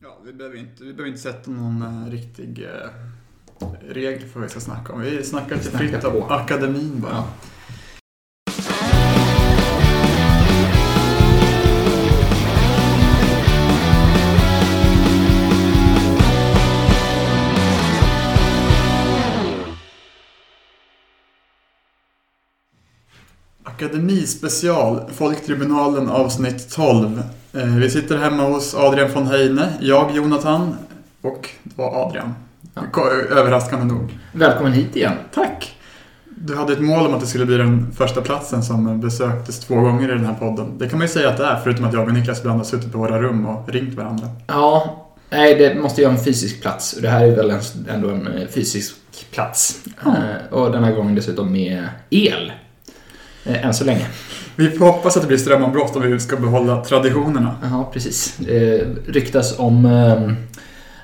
Ja, vi behöver inte, vi behöver inte sätta någon uh, riktig uh, regel för vad vi ska snacka om. Vi snackar lite fritt om akademin bara. Ja. Akademispecial, Folktribunalen avsnitt 12. Eh, vi sitter hemma hos Adrian von Heine, jag Jonathan och det var Adrian. Ja. Överraskande nog. Välkommen hit igen. Tack! Du hade ett mål om att det skulle bli den första platsen som besöktes två gånger i den här podden. Det kan man ju säga att det är, förutom att jag och Niklas ibland har suttit på våra rum och ringt varandra. Ja, nej det måste ju vara en fysisk plats och det här är väl ändå en eh, fysisk plats. Ja. Eh, och den här gången dessutom med el. Än så länge. Vi får hoppas att det blir strömavbrott om vi ska behålla traditionerna. Ja, precis. Det ryktas om ehm,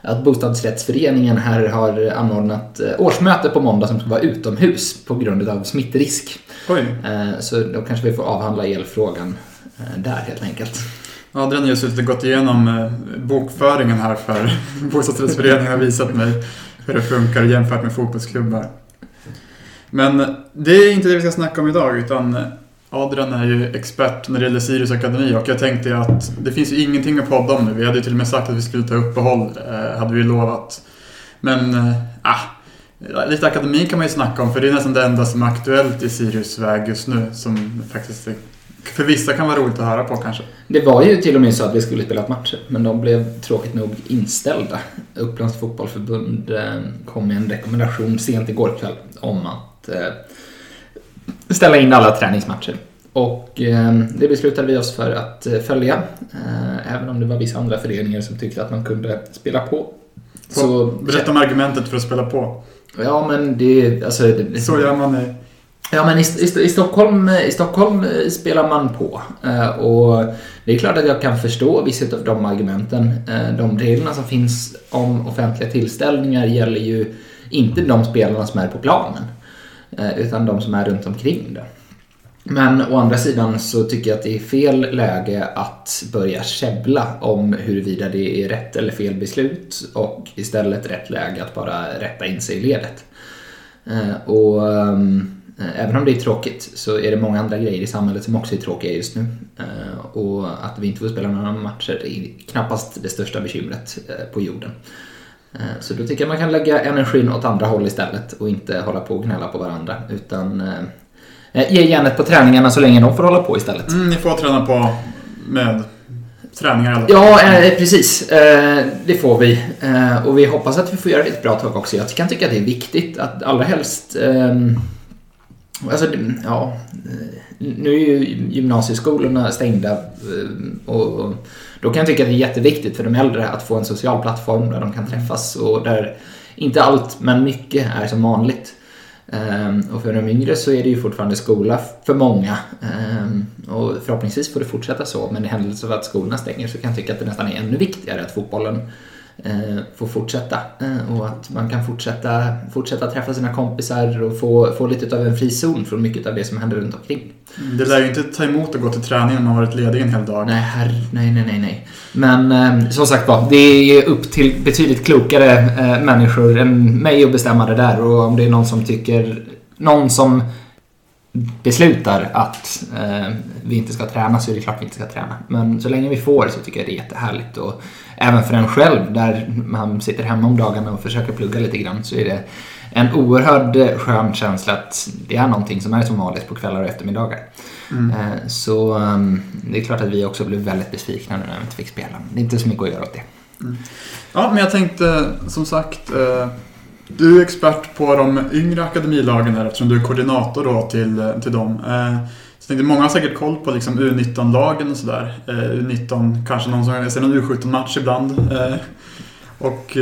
att bostadsrättsföreningen här har anordnat eh, årsmöte på måndag som ska vara utomhus på grund av smittrisk. Oj. Eh, så då kanske vi får avhandla elfrågan eh, där helt enkelt. Adrian har just och gått igenom bokföringen här för bostadsrättsföreningen har visat mig hur det funkar jämfört med fotbollsklubbar. Men det är inte det vi ska snacka om idag utan Adrian är ju expert när det gäller Sirius Akademi och jag tänkte att det finns ju ingenting att podda om nu. Vi hade ju till och med sagt att vi skulle ta uppehåll, eh, hade vi lovat. Men, eh, ah, lite akademi kan man ju snacka om för det är nästan det enda som är aktuellt i Sirius väg just nu som faktiskt för vissa kan vara roligt att höra på kanske. Det var ju till och med så att vi skulle spela matcher, men de blev tråkigt nog inställda. Upplands fotbollförbund eh, kom med en rekommendation sent igår kväll om att ställa in alla träningsmatcher. Och eh, det beslutade vi oss för att eh, följa, eh, även om det var vissa andra föreningar som tyckte att man kunde spela på. Så, Berätta om argumentet för att spela på. Ja, men det... Alltså, det, så gör man i... Ja, men i, i, i, Stockholm, i Stockholm spelar man på. Och det är klart att jag kan förstå vissa av de argumenten. De reglerna som finns om offentliga tillställningar gäller ju inte de spelarna som är på planen. Eh, utan de som är runt omkring det. Men å andra sidan så tycker jag att det är fel läge att börja käbbla om huruvida det är rätt eller fel beslut och istället rätt läge att bara rätta in sig i ledet. Eh, och ehm, eh, även om det är tråkigt så är det många andra grejer i samhället som också är tråkiga just nu. Och att vi inte får spela några matcher är knappast det största bekymret på jorden. Eh, så då tycker jag man kan lägga energin åt andra håll istället och inte hålla på och gnälla på varandra. Utan eh, eh, ge järnet på träningarna så länge de får hålla på istället. Mm, ni får träna på med träningar i alla Ja, precis. Det får vi. Och vi hoppas att vi får göra det ett bra tag också. Jag kan tycka att det är viktigt att allra helst ehm, Alltså, ja, nu är ju gymnasieskolorna stängda eh, och då kan jag tycka att det är jätteviktigt för de äldre att få en social plattform där de kan träffas och där inte allt, men mycket är som vanligt. Eh, och för de yngre så är det ju fortfarande skola för många. Eh, och förhoppningsvis får det fortsätta så, men i händelse av att skolorna stänger så kan jag tycka att det nästan är ännu viktigare att fotbollen eh, får fortsätta. Eh, och att man kan fortsätta, fortsätta träffa sina kompisar och få, få lite av en frizon från mycket av det som händer runt omkring. Det lär ju inte ta emot att gå till träningen om man varit ledig en hel dag. Nej, herr, nej, nej, nej, nej. Men eh, som sagt var, det är upp till betydligt klokare eh, människor än mig att bestämma det där. Och om det är någon som tycker, någon som beslutar att eh, vi inte ska träna så är det klart vi inte ska träna. Men så länge vi får så tycker jag det är jättehärligt. Och även för en själv, där man sitter hemma om dagarna och försöker plugga lite grann, så är det en oerhörd skön känsla att det är någonting som är som vanligt på kvällar och eftermiddagar. Mm. Eh, så um, det är klart att vi också blev väldigt besvikna nu när vi inte fick spela. Det är inte så mycket att göra åt det. Mm. Ja, men jag tänkte som sagt eh, du är expert på de yngre akademilagen här eftersom du är koordinator då till, eh, till dem. Så tänkte, många har säkert koll på liksom U19-lagen och sådär. U19, kanske någon som ser någon U17-match ibland. Och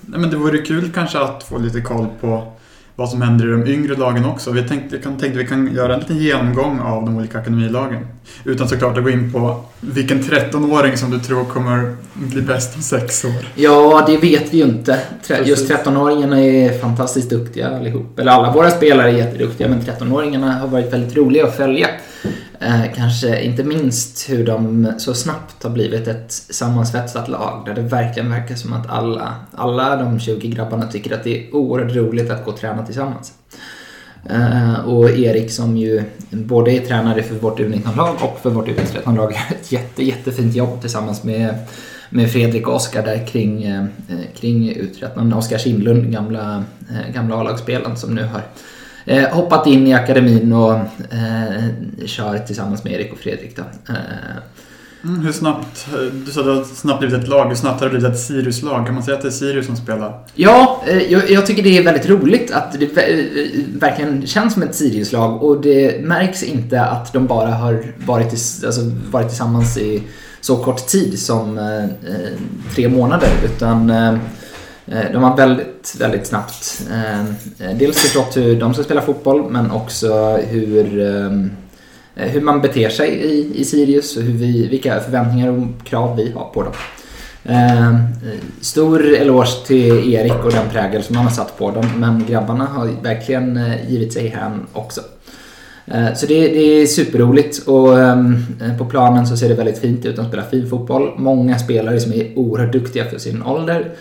men det vore kul kanske att få lite koll på vad som händer i de yngre lagen också. Vi tänkte, jag tänkte vi kan göra en liten genomgång av de olika akademilagen. Utan såklart att gå in på vilken 13-åring som du tror kommer bli bäst om sex år. Ja, det vet vi ju inte. Just 13-åringarna är fantastiskt duktiga allihop. Eller alla våra spelare är jätteduktiga, men 13-åringarna har varit väldigt roliga att följa. Eh, kanske inte minst hur de så snabbt har blivit ett sammansvetsat lag där det verkligen verkar som att alla, alla de 20 grabbarna tycker att det är oerhört roligt att gå och träna tillsammans. Eh, och Erik som ju både är tränare för vårt U19-lag och för vårt U13-lag gör ett jätte, jättefint jobb tillsammans med, med Fredrik och Oskar där kring, eh, kring U13. Oskar Kindlund, gamla, eh, gamla A-lagsspelaren som nu har eh, hoppat in i akademin och eh, kör tillsammans med Erik och Fredrik. Då. Eh, Mm, hur snabbt, du sa att det har snabbt blivit ett lag, hur snabbt har det blivit ett Sirius-lag? Kan man säga att det är Sirius som spelar? Ja, eh, jag, jag tycker det är väldigt roligt att det eh, verkligen känns som ett Sirius-lag och det märks inte att de bara har varit, alltså, varit tillsammans i så kort tid som eh, tre månader utan eh, Eh, de har väldigt, väldigt snabbt eh, dels förstått hur de ska spela fotboll men också hur eh, hur man beter sig i, i Sirius och hur vi, vilka förväntningar och krav vi har på dem. Stor eloge till Erik och den prägel som han har satt på dem men grabbarna har verkligen givit sig hän också. Så det, det är superroligt och på planen så ser det väldigt fint ut. De spelar fin fotboll. Många spelare som är oerhört duktiga för sin ålder.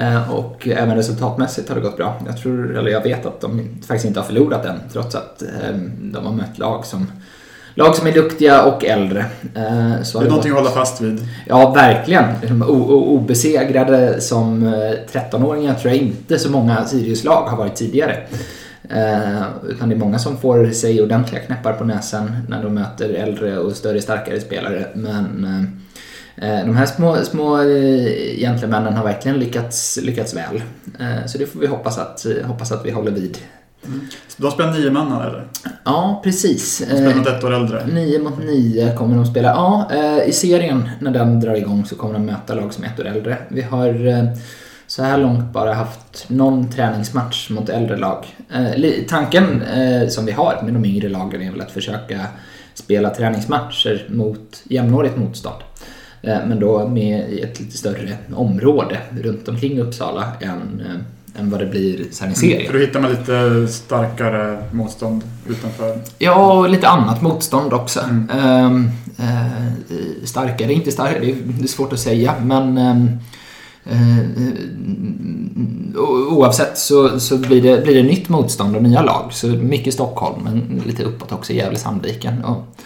Eh, Och även resultatmässigt har det gått bra. Jag tror, eller jag vet att de faktiskt inte har förlorat än trots att eh, de har mött lag som Lag som är duktiga och äldre. Eh, Det är det någonting att hålla fast vid. Ja, verkligen. Obesegrade som eh, 13-åringar tror jag inte så många Sirius-lag har varit tidigare. Eh, utan det är många som får sig ordentliga knäppar på näsan när de möter äldre och större, starkare spelare. Men eh, eh, de här små, små eh, gentlemännen har verkligen lyckats, lyckats väl. Eh, så det får vi hoppas att, hoppas att vi håller vid. De spelar nio man eller? Ja, precis. De spelar Eh, mot ett år äldre. 9 mot 9 kommer de spela. Ja, eh, i serien när den drar igång så kommer de möta lag som är ett år äldre. Vi har eh, så här långt bara haft någon träningsmatch mot äldre lag. Eh, tanken eh, som vi har med de yngre lagen är väl att försöka spela träningsmatcher mot jämnårigt motstånd. Eh, men då med i ett lite större område runt omkring Uppsala än, eh, än vad det blir sen i serien. För då hittar man lite starkare motstånd utanför. Ja, och lite annat motstånd också. Mm. Ehm, eh, starkare, inte starkare, det är, svårt att säga. Men ehm, eh, oavsett så, så blir, det, blir det nytt motstånd och nya lag. Så mycket Stockholm, men lite uppåt också, Gävle-Sandviken. Och,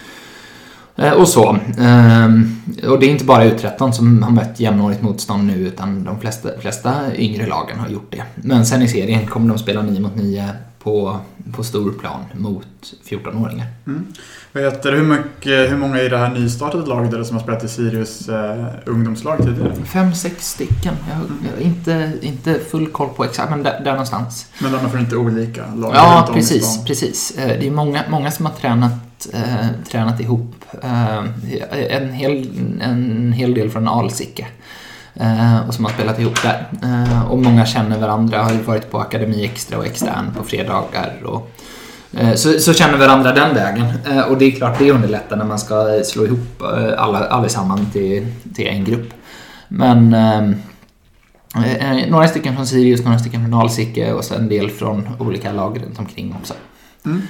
och så. Ehm, och det är inte bara U13 som har mött jämnårigt motstånd nu utan de flesta, flesta yngre lagen har gjort det. Men sen i serien kommer de spela 9 mot 9 på, på stor plan mot 14-åringar. Vad heter, det? hur, mycket, hur många i det här nystartade laget är det som har spelat i Sirius eh, ungdomslag tidigare? Fem, sex stycken. Jag har inte, inte full koll på exakt, men där, där någonstans. Men de är från inte olika lag Ja, precis. precis. Eh, Det är många, många som har tränat, eh, tränat ihop. Eh, en, hel, en hel del från Alsike. Eh, och som har spelat ihop där. Eh, och många känner varandra, har ju varit på Akademi Extra och extern på fredagar. Och, eh, så, så känner varandra den vägen. Eh, och det är klart det underlättar när man ska slå ihop eh, alla, allesammans till, till en grupp. Men eh, Eh, några stycken från Sirius, några stycken från Alsike och så en del från olika lag runt omkring också. Mm.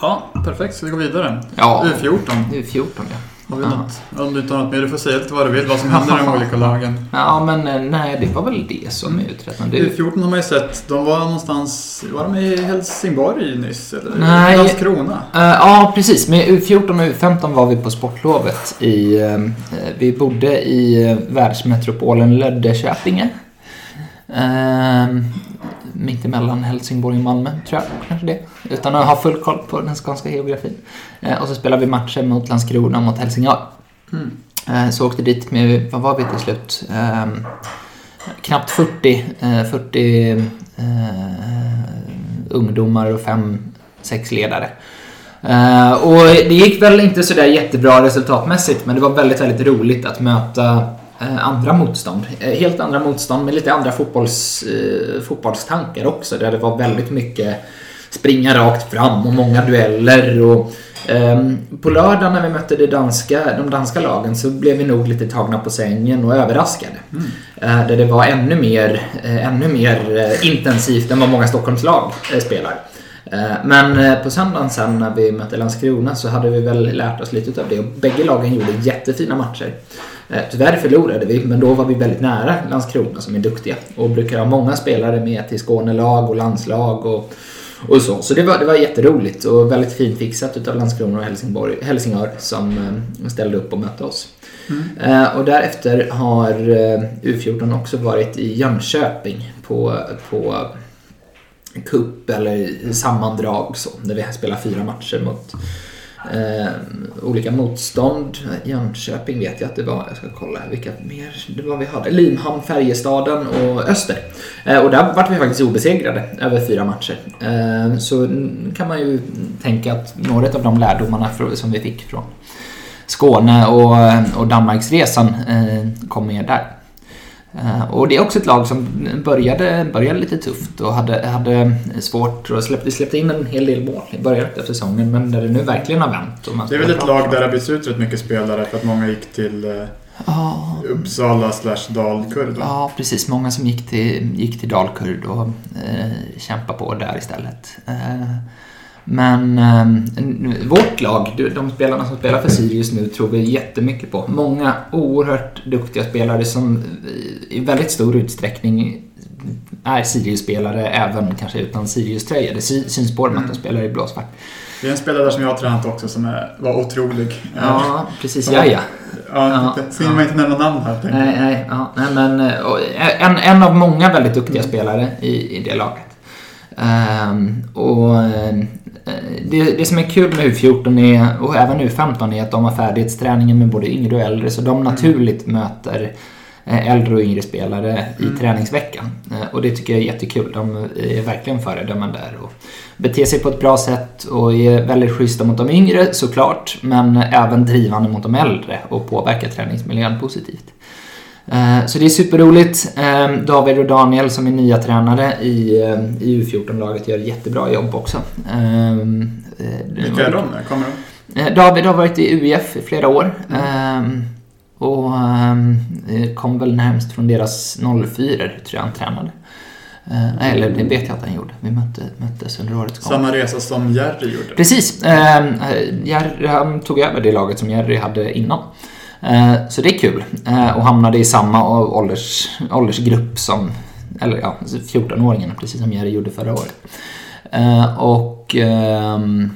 Ja, perfekt. Ska vi gå vidare? Ja, U14. det är 14 ja. Har vi något? Om du inte har något mer, du får säga lite vad du vill. Vad som händer i de olika lagen. Ja, men eh, nej, det var väl det som är utrett. Det, U14 har man ju sett. De var någonstans... Var de i Helsingborg nyss? Eller? Nej. Landskrona? Eh, ja, precis. Med U14 och U15 var vi på sportlovet. I, eh, vi bodde i världsmetropolen Löddeköpinge. Uh, Mittemellan Helsingborg och Malmö, tror jag. Kanske det. Utan att ha full koll på den skånska geografin. Eh, och så spelade vi matcher mot Landskrona och mot Helsingör. Mm. Eh, så åkte dit med, vad var vi till slut? Ehm, knappt 40, eh, 40 eh, ungdomar och fem, sex ledare. Eh, och det gick väl inte sådär jättebra resultatmässigt men det var väldigt, väldigt roligt att möta eh, andra motstånd. Eh, helt andra motstånd med lite andra fotbolls, eh, fotbollstankar också där det var väldigt mycket springa rakt fram och många dueller. Och, ehm, på lördag när vi mötte det danska, de danska lagen så blev vi nog lite tagna på sängen och överraskade. Eh, där det var ännu mer, eh, ännu mer eh, intensivt än vad många Stockholmslag eh, spelar. Eh, Men eh, på söndagen sen när vi mötte Landskrona så hade vi väl lärt oss lite av det och bägge lagen gjorde jättefina matcher. Eh, Tyvärr förlorade vi, men då var vi väldigt nära Landskrona som är duktiga och brukar ha många spelare med till Skånelag och landslag och, och så. Så det var, det var jätteroligt och väldigt fint fixat utav Landskrona och Helsingborg, Helsingör som eh, ställde upp och mötte oss. Eh, och därefter har eh, U14 också varit i Jönköping på, på cup eller sammandrag så, där vi spelar fyra matcher mot eh, olika motstånd. Jönköping vet jag att det var, jag ska kolla vilka mer det var vi hade. Limhamn, Färjestaden och Öster. Eh, och där vart vi faktiskt obesegrade över fyra matcher. Eh, så kan man ju tänka att några av de lärdomarna som vi fick från Skåne och, och Danmarksresan eh, kom med där. Eh, Och det är också ett lag som började, började lite tufft och hade, hade svårt och släppte, släppte in en hel del mål i början av säsongen men där det nu verkligen har vänt. Det är väl ett lag där det har bytts ut rätt mycket spelare för att många gick till eh, Ja, Uppsala slash Dalkurd. ja, precis. Många som gick till, gick till Dalkurd och eh, kämpade på där istället. Eh, men eh, vårt lag, de- spelarna som spelar för Sirius nu, tror vi jättemycket på. Många oerhört duktiga spelare som eh, i väldigt stor utsträckning är Sirius-spelare även kanske utan Sirius-tröja. Det sy- syns på dem att de spelar i blåsvart. Det är en spelare där som jag har tränat också som är, var otrolig. Eh, Ja, precis. Ja. Ja, ja. ja, Ja. Ska man inte nämna namn här? Nej, nej, ja, nej men eh, en, en av många väldigt duktiga spelare i, i det laget. Ehm, och eh, det, det som är kul med U14 är, och även U15 är att de har färdighetsträningen med både yngre och äldre så de naturligt möter eh, äldre och yngre spelare i träningsveckan. Eh, Och det tycker jag är jättekul. De är verkligen föredömen där och beter sig på ett bra sätt och är väldigt schyssta mot de yngre såklart men även drivande mot de äldre och påverkar träningsmiljön positivt. Eh, Så det är superroligt. Eh, David och Daniel som är nya tränare i, eh, i U14-laget gör jättebra jobb också. Eh, eh, Vilka är de? Kommer de? David har varit i UF i flera år. ehm, och ehm, eh, kom väl närmst från deras 04 tror jag han tränade. Eh, eller det vet jag att han gjorde. Vi mötte, möttes under årets gång. Samma resa som Jerry gjorde. Precis. ehm, eh, Jerry, han tog över det laget som Jerry hade innan. Eh, så det är kul. Eh, och hamnade i samma ålders, åldersgrupp som, eller ja, 14-åringarna, precis som Jerry gjorde förra året. Eh, och ehm,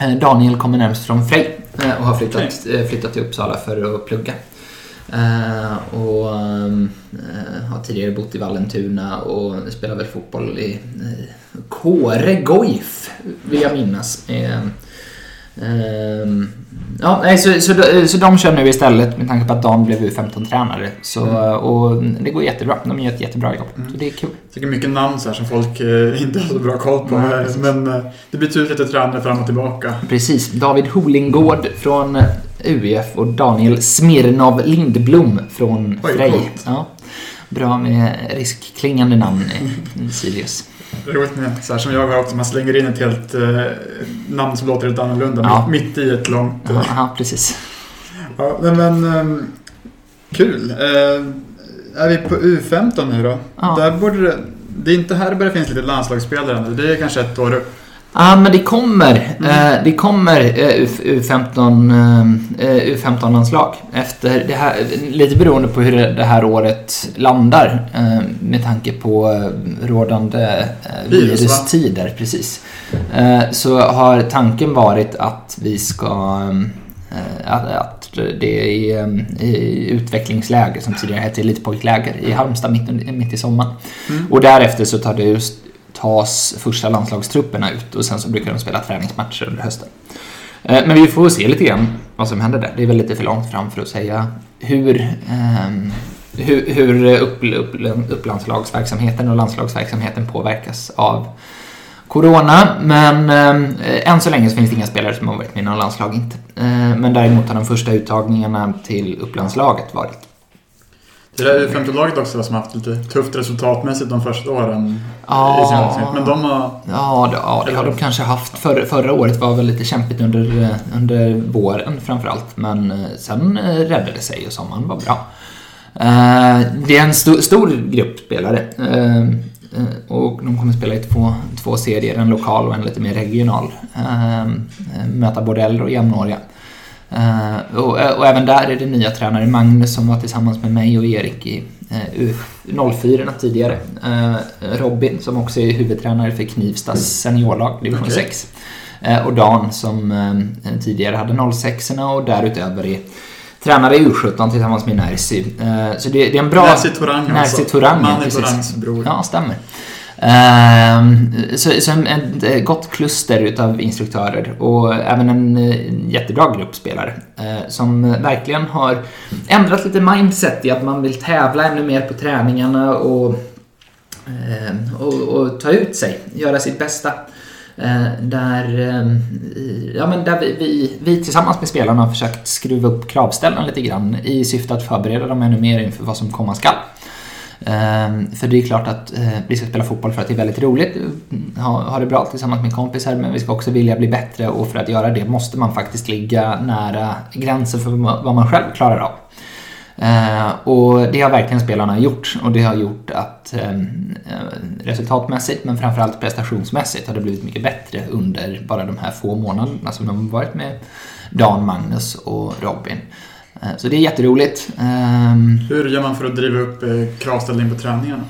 eh, Daniel kommer närmast från Frej och har flyttat, flyttat till Uppsala för att plugga. Och ehm, eh, har tidigare bott i Vallentuna och spelar väl fotboll i Kåre Goif, vill jag minnas. Eh, ehm, ja, nej, så, så, så de kör nu istället med tanke på att Dan blev U15-tränare. Så, Och det går jättebra. De gör ett jättebra jobb. Så det är kul. Jag tycker mycket namn så här som folk eh, inte har så bra koll på. Precis. Men eh, det byts ut lite tränare fram och tillbaka. Precis. David Holingård från UF och Daniel Smirnov Lindblom från Frej. Ja. Bra med riskklingande namn Sirius. Roligt med så här som jag har också, man slänger in ett helt eh, namn som låter lite annorlunda Ja. mitt i ett långt... eh, Ja, precis. Ja, men, men ehm, kul. Eh, är vi på U15 nu då? Ja. Där borde det, det är inte här det börjar finnas lite landslagsspelare. Det är kanske ett år upp. Ja, men det kommer. Eh, det kommer eh, U- U15, eh, U15-anslag. Efter det här, lite beroende på hur det här året landar. Eh, med tanke på eh, rådande eh, Virus, virustider. Precis. Eh, så har tanken varit att vi ska eh, att, att det är eh, i utvecklingsläger som tidigare hette elitpojkläger i Halmstad mitt, mitt i sommaren. Mm. Och därefter så tar det just, tas första landslagstrupperna ut och sen så brukar de spela träningsmatcher under hösten. Eh, men vi får se lite grann vad som händer där. Det är väl lite för långt fram för att säga hur, eh, hur, hur upp, upp, upplandslagsverksamheten och landslagsverksamheten påverkas av Corona, men eh, än så länge så finns det inga spelare som har varit med i någon landslag inte. Eh, men däremot har de första uttagningarna till upplandslaget varit. Det där U15-laget också som har haft lite tufft resultatmässigt de första åren. Ja. i sin verksamhet. Men de har... Ja, det, ja, det har de kanske haft. För, förra året var väl lite kämpigt under, under våren framförallt, men eh, sen eh, räddade det sig och sommaren var bra. Eh, Det är en sto, stor grupp spelare. Och de kommer spela i två, två serier, en lokal och en lite mer regional. Möta både äldre och jämnåriga. Uh, och, och, även där är det nya tränare Magnus som var tillsammans med mig och Erik i uh, 04 tidigare. Uh, Robin som också är huvudtränare för Knivstas seniorlag, division okay. 6. Uh, och Dan som tidigare hade 06 och därutöver är tränare i U17 tillsammans med Nersi. så det, det, är en bra... Nersi Torang Nersi Torang, Man är Torangs bror. Ja, stämmer. Ehm, så, så ett gott kluster utav instruktörer och även en eh, jättebra grupp spelare eh, som verkligen har ändrat lite mindset i att man vill tävla ännu mer på träningarna och, ehm, och, och ta ut sig, göra sitt bästa. Eh, där, ehm, ja, men där vi, vi, vi, tillsammans med spelarna har försökt skruva upp kravställan lite grann i syfte att förbereda dem ännu mer inför vad som komma skall. Ehm, för det är klart att eh, vi ska spela fotboll för att det är väldigt roligt, ha, ha det bra tillsammans med kompisar, men vi ska också vilja bli bättre och för att göra det måste man faktiskt ligga nära gränsen för vad man själv klarar av. Uh, och det har verkligen spelarna gjort och det har gjort att um, resultatmässigt men framförallt prestationsmässigt har det blivit mycket bättre under bara de här få månaderna som de har varit med Dan, Magnus och Robin. Eh, så det är jätteroligt. Ehm, Hur gör man för att driva upp eh, kravställningen på träningarna?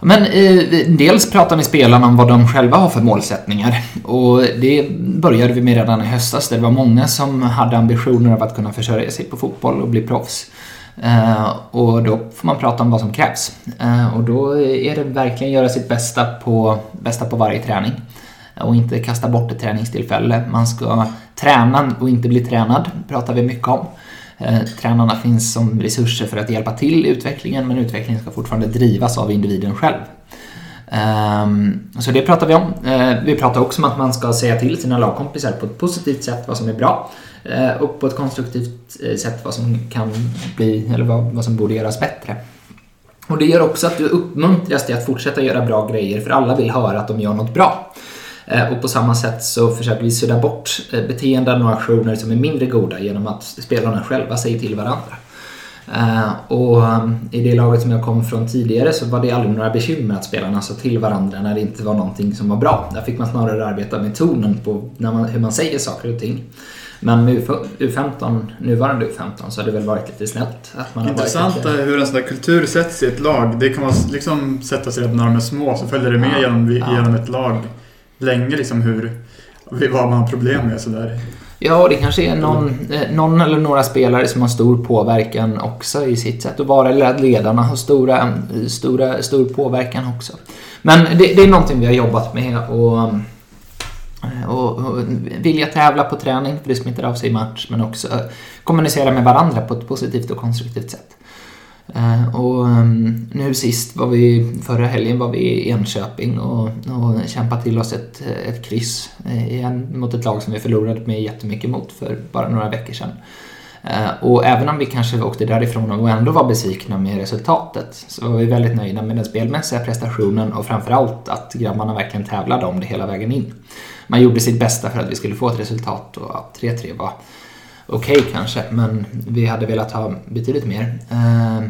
Men eh, dels pratar med spelarna om vad de själva har för målsättningar. Och det började vi med redan i höstas. Det var många som hade ambitioner av att kunna försörja sig på fotboll och bli proffs. Eh, och då får man prata om vad som krävs. Eh, och då är det verkligen göra sitt bästa på, bästa på varje träning. Och inte kasta bort ett träningstillfälle. Man ska träna och inte bli tränad, pratar vi mycket om. Eh, tränarna finns som resurser för att hjälpa till i utvecklingen men utvecklingen ska fortfarande drivas av individen själv. Ehm, så det pratar vi om. Eh, vi pratar också om att man ska säga till sina lagkompisar på ett positivt sätt vad som är bra eh, och på ett konstruktivt eh, sätt vad som kan bli, eller vad, som borde göras bättre. Och det gör också att du uppmuntras till att fortsätta göra bra grejer för alla vill höra att de gör något bra. Eh, och på samma sätt så försöker vi sudda bort eh, beteenden och aktioner som är mindre goda genom att spelarna själva säger till varandra. Uh, och i det laget som jag kom från tidigare så var det aldrig några bekymmer att spelarna sa till varandra när det inte var någonting som var bra. Där fick man snarare arbeta med tonen på när man, hur man säger saker och ting. Men med U15, nuvarande U15 så har det väl varit lite snällt. Att man Intressant lite... hur en sån där kultur sätts i ett lag. Det kan man liksom sätta sig redan när de är små så följer det med ja, genom, ja. genom ett lag länge liksom hur, vad man har problem med sådär. Ja, det kanske är någon, eh, någon eller några spelare som har stor påverkan också i sitt sätt att vara, eller att ledarna har stora, eh, stora, stor påverkan också. Men det, det är någonting vi har jobbat med och, eh, och, och vilja tävla på träning, för det smittar av sig i match, men också kommunicera med varandra på ett positivt och konstruktivt sätt. Eh, och ehm, nu sist var vi, förra helgen var vi i Enköping och, och kämpade till oss ett, ett kryss eh, igen mot ett lag som vi förlorade med jättemycket mot för bara några veckor sedan. Eh, och även om vi kanske åkte därifrån och ändå var besvikna med resultatet så var vi väldigt nöjda med den spelmässiga prestationen och framförallt att grabbarna verkligen tävlade om det hela vägen in. Man gjorde sitt bästa för att vi skulle få ett resultat och 3-3 var okej okay, kanske, men vi hade velat ha betydligt mer. Eh,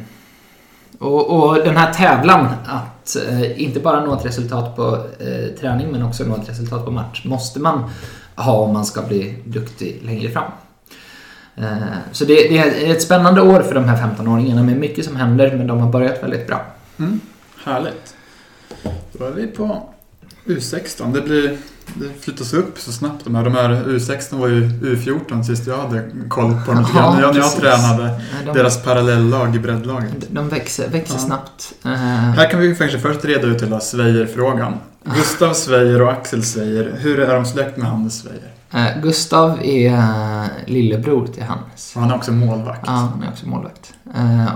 och, och, den här tävlan att eh, inte bara nå ett resultat på eh, träning men också nå ett resultat på match måste man ha om man ska bli duktig längre fram. Så det, det är ett spännande år för de här 15-åringarna med mycket som händer men de har börjat väldigt bra. Mm, härligt. Då är vi på U16. Det blir det flyttas upp så snabbt de här. De här U16 var ju U14 sist jag hade koll på dem ja, när jag tränade de, deras parallellag i breddlaget. De växer, växer ja. snabbt. Uh, här kan vi kanske först reda ut hela Sveijer-frågan. Gustav Sveijer och Axel Sveijer, hur är de släkt med Hannes Sveijer? Uh, Gustav är uh, lillebror till Hannes. Och han är också målvakt. Ja, han är också målvakt.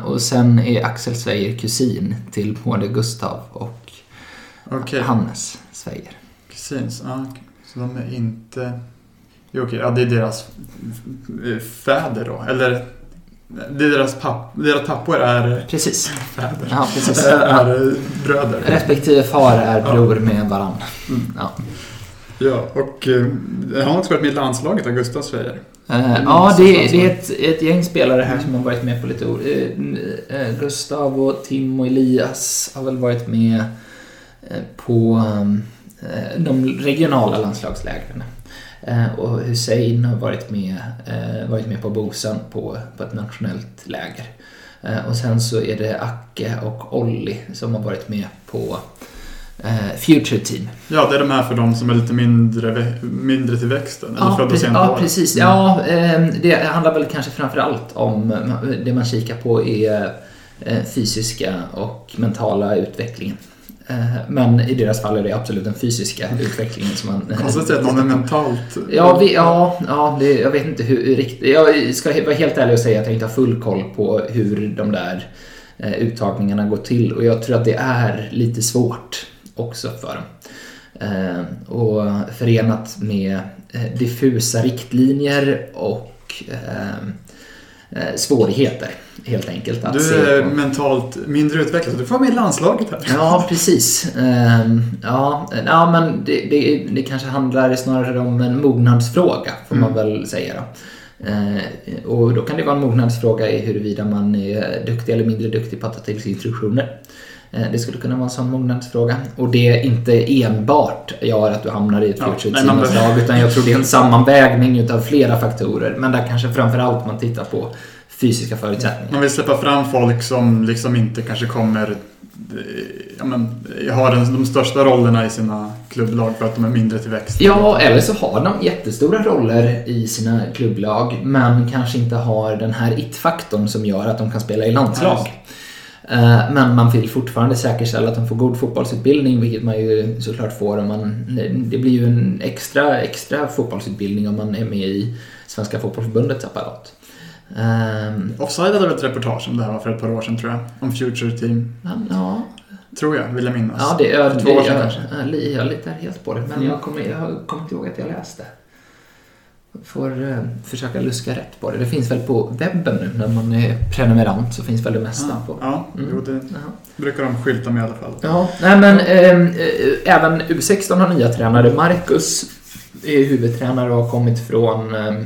och sen är Axel Sveijer kusin till både Gustav och okay. Hannes Sveijer. Kusins, ja. Så de är inte... Jo, okej, ja det är deras fäder då, eller? Deras, papp, deras pappor är precis. fäder. Ja, precis. är, är bröder. Respektive far är bror ja. med varandra. Mm. Ja. ja, och eh, har han också varit med i landslaget, Sveijer? Uh, ja, det, det är ett, ett gäng spelare här som har varit med på lite uh, Gustav och Tim och Elias har väl varit med eh, på eh, de regionala landslagslägren. Eh, och Hussein har varit med, eh, varit med på Bosan på, på ett nationellt läger. Eh, och sen så är det Acke och Olli som har varit med på eh, Future Team. Ja, det är de här för de som är lite mindre, mindre till växten. Eller Ja, födda sent Ja, år. precis. Mm. Ja, eh, det handlar väl kanske framför allt om eh, det man kikar på är eh, fysiska och mentala utvecklingen. Eh, Men i deras fall är det absolut den fysiska utvecklingen som man... Konstigt att någon är mentalt... Ja, vi, ja, ja det, jag vet inte hur riktigt... Jag ska vara helt ärlig och säga att jag inte har full koll på hur de där eh, uttagningarna går till och jag tror att det är lite svårt också för dem. Eh, och förenat med diffusa riktlinjer och svårigheter helt enkelt att Du är på. mentalt mindre utvecklad, du får vara med i landslaget här. Ja, precis. Ehm, ja, ja, men det, det, det kanske handlar snarare om en mognadsfråga, får man väl säga då. Eh, och då kan det vara en mognadsfråga i huruvida man är duktig eller mindre duktig på att ta till sig instruktioner. Eh, Det skulle kunna vara en sån mognadsfråga. Och det inte enbart gör att du hamnar i ett Ja, future nej, man team lag utan jag tror det är en sammanvägning utav flera faktorer. Men där kanske framförallt man tittar på fysiska förutsättningar. Man vill släppa fram folk som liksom inte kanske kommer... Ja, men, har den, de största rollerna i sina klubblag för att de är mindre till växt. Ja, eller så har de jättestora roller i sina klubblag men kanske inte har den här it-faktorn som gör att de kan spela i landslag. Eh, Men man vill fortfarande säkerställa att de får god fotbollsutbildning, vilket man ju såklart får om man... Det blir ju en extra, extra fotbollsutbildning om man är med i Svenska Fotbollförbundets apparat. Ehm, Offside hade ett reportage om det här var för ett par år sedan tror jag. Om Future Team. ja, Tror jag, vill jag minnas. Ja, det, jag, För två år sedan jag, kanske. jag, jag litar helt på det. Men Mm. jag, kommer, jag kommer inte ihåg att jag läste. Får eh, försöka luska rätt på det. Det finns väl på webben nu när man är prenumerant så finns väl det mesta Ah, på. Ja, Mm. jo, det Jaha. brukar de skylta med i alla fall. Ja, nej men eh, eh, även U16 har nya tränare. Marcus är huvudtränare och har kommit från, eh,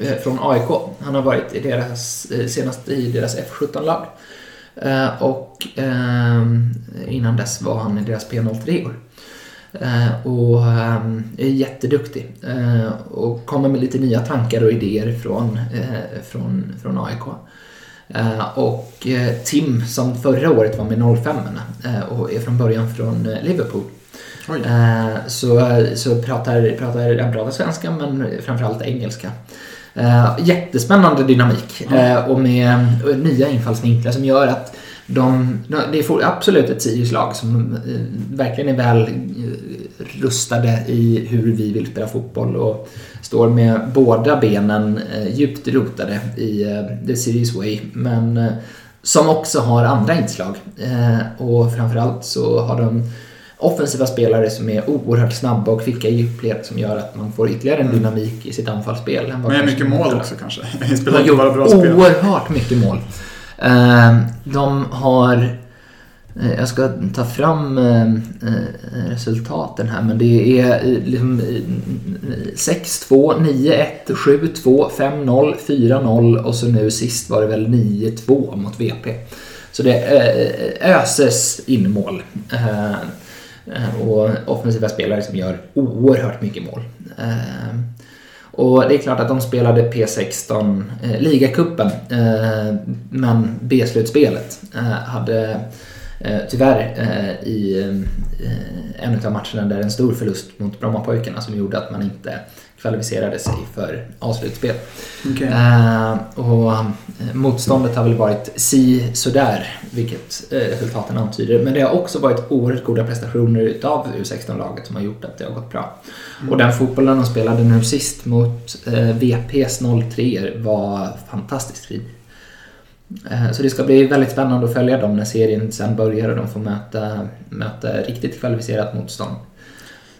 eh, från AIK. Han har varit i deras, eh, senast i deras F17-lag. Eh, och eh, innan dess var han i deras P03 år. Eh, och eh, är jätteduktig. Eh, och kommer med lite nya tankar och idéer från, eh, från, från AIK. Eh, och eh, Tim som förra året var med 05 eh, och är från början från eh, Liverpool. Oj. Eh, så, så pratar, pratar, han pratar svenska men framförallt engelska. Eh, jättespännande dynamik eh, och med eh, nya infallsvinklar som gör att de, de, det är absolut ett Sirius-lag som eh, verkligen är väl eh, rustade i hur vi vill spela fotboll och står med båda benen eh, djupt rotade i the Sirius way. Men som också har andra inslag. Och framförallt så har de offensiva spelare som är oerhört snabba och kvicka i djupled som gör att man får ytterligare en dynamik i sitt anfallsspel. än vad Men mycket mål också kanske. Spelar inte bara bra spel. oerhört mycket mål. Ehm, de har... Eh, jag ska ta fram eh, eh, resultaten här men det är liksom 6-2, 9-1, 7-2, 5-0, 4-0 och så nu sist var det väl 9-2 mot VP. Så det öses in mål. Ehm, och offensiva spelare som gör oerhört mycket mål. Ehm, och det är klart att de spelade P16 eh, ligacupen, eh, men B-slutspelet eh, hade eh, tyvärr eh, i eh, en av matcherna där en stor förlust mot Brommapojkarna som gjorde att man inte kvalificerade sig för A-slutspel. Okej. Eh, och eh, motståndet har väl varit si sådär, vilket eh, resultaten antyder. Men det har också varit oerhört goda prestationer utav U16-laget som har gjort att det har gått bra. Och den fotbollen de spelade nu sist mot eh, VPs 03 var fantastiskt fin. Eh, Så det ska bli väldigt spännande att följa dem när serien sen börjar och de får möta, möta riktigt kvalificerat motstånd.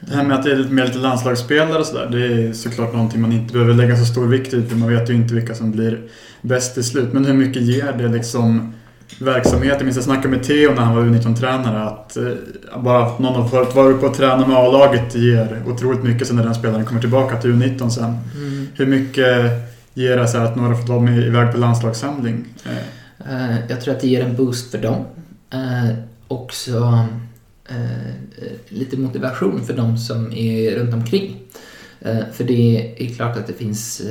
Det här med att det är lite mer lite landslagsspelare och sådär, det är såklart någonting man inte behöver lägga så stor vikt vid. för Man vet ju inte vilka som blir bäst till slut. Men hur mycket ger det liksom verksamheten? Jag minns jag snackade med Theo när han var U19-tränare att eh, bara att någon har vara uppe och träna med A-laget ger otroligt mycket sen när den spelaren kommer tillbaka till U19 sen. Hur mycket ger det så att några får vara med iväg på landslagssamling? Eh, Eh, Jag tror att det ger en boost för dem. Också Eh, eh, lite motivation för de som är runt omkring. Eh, för det är klart att det finns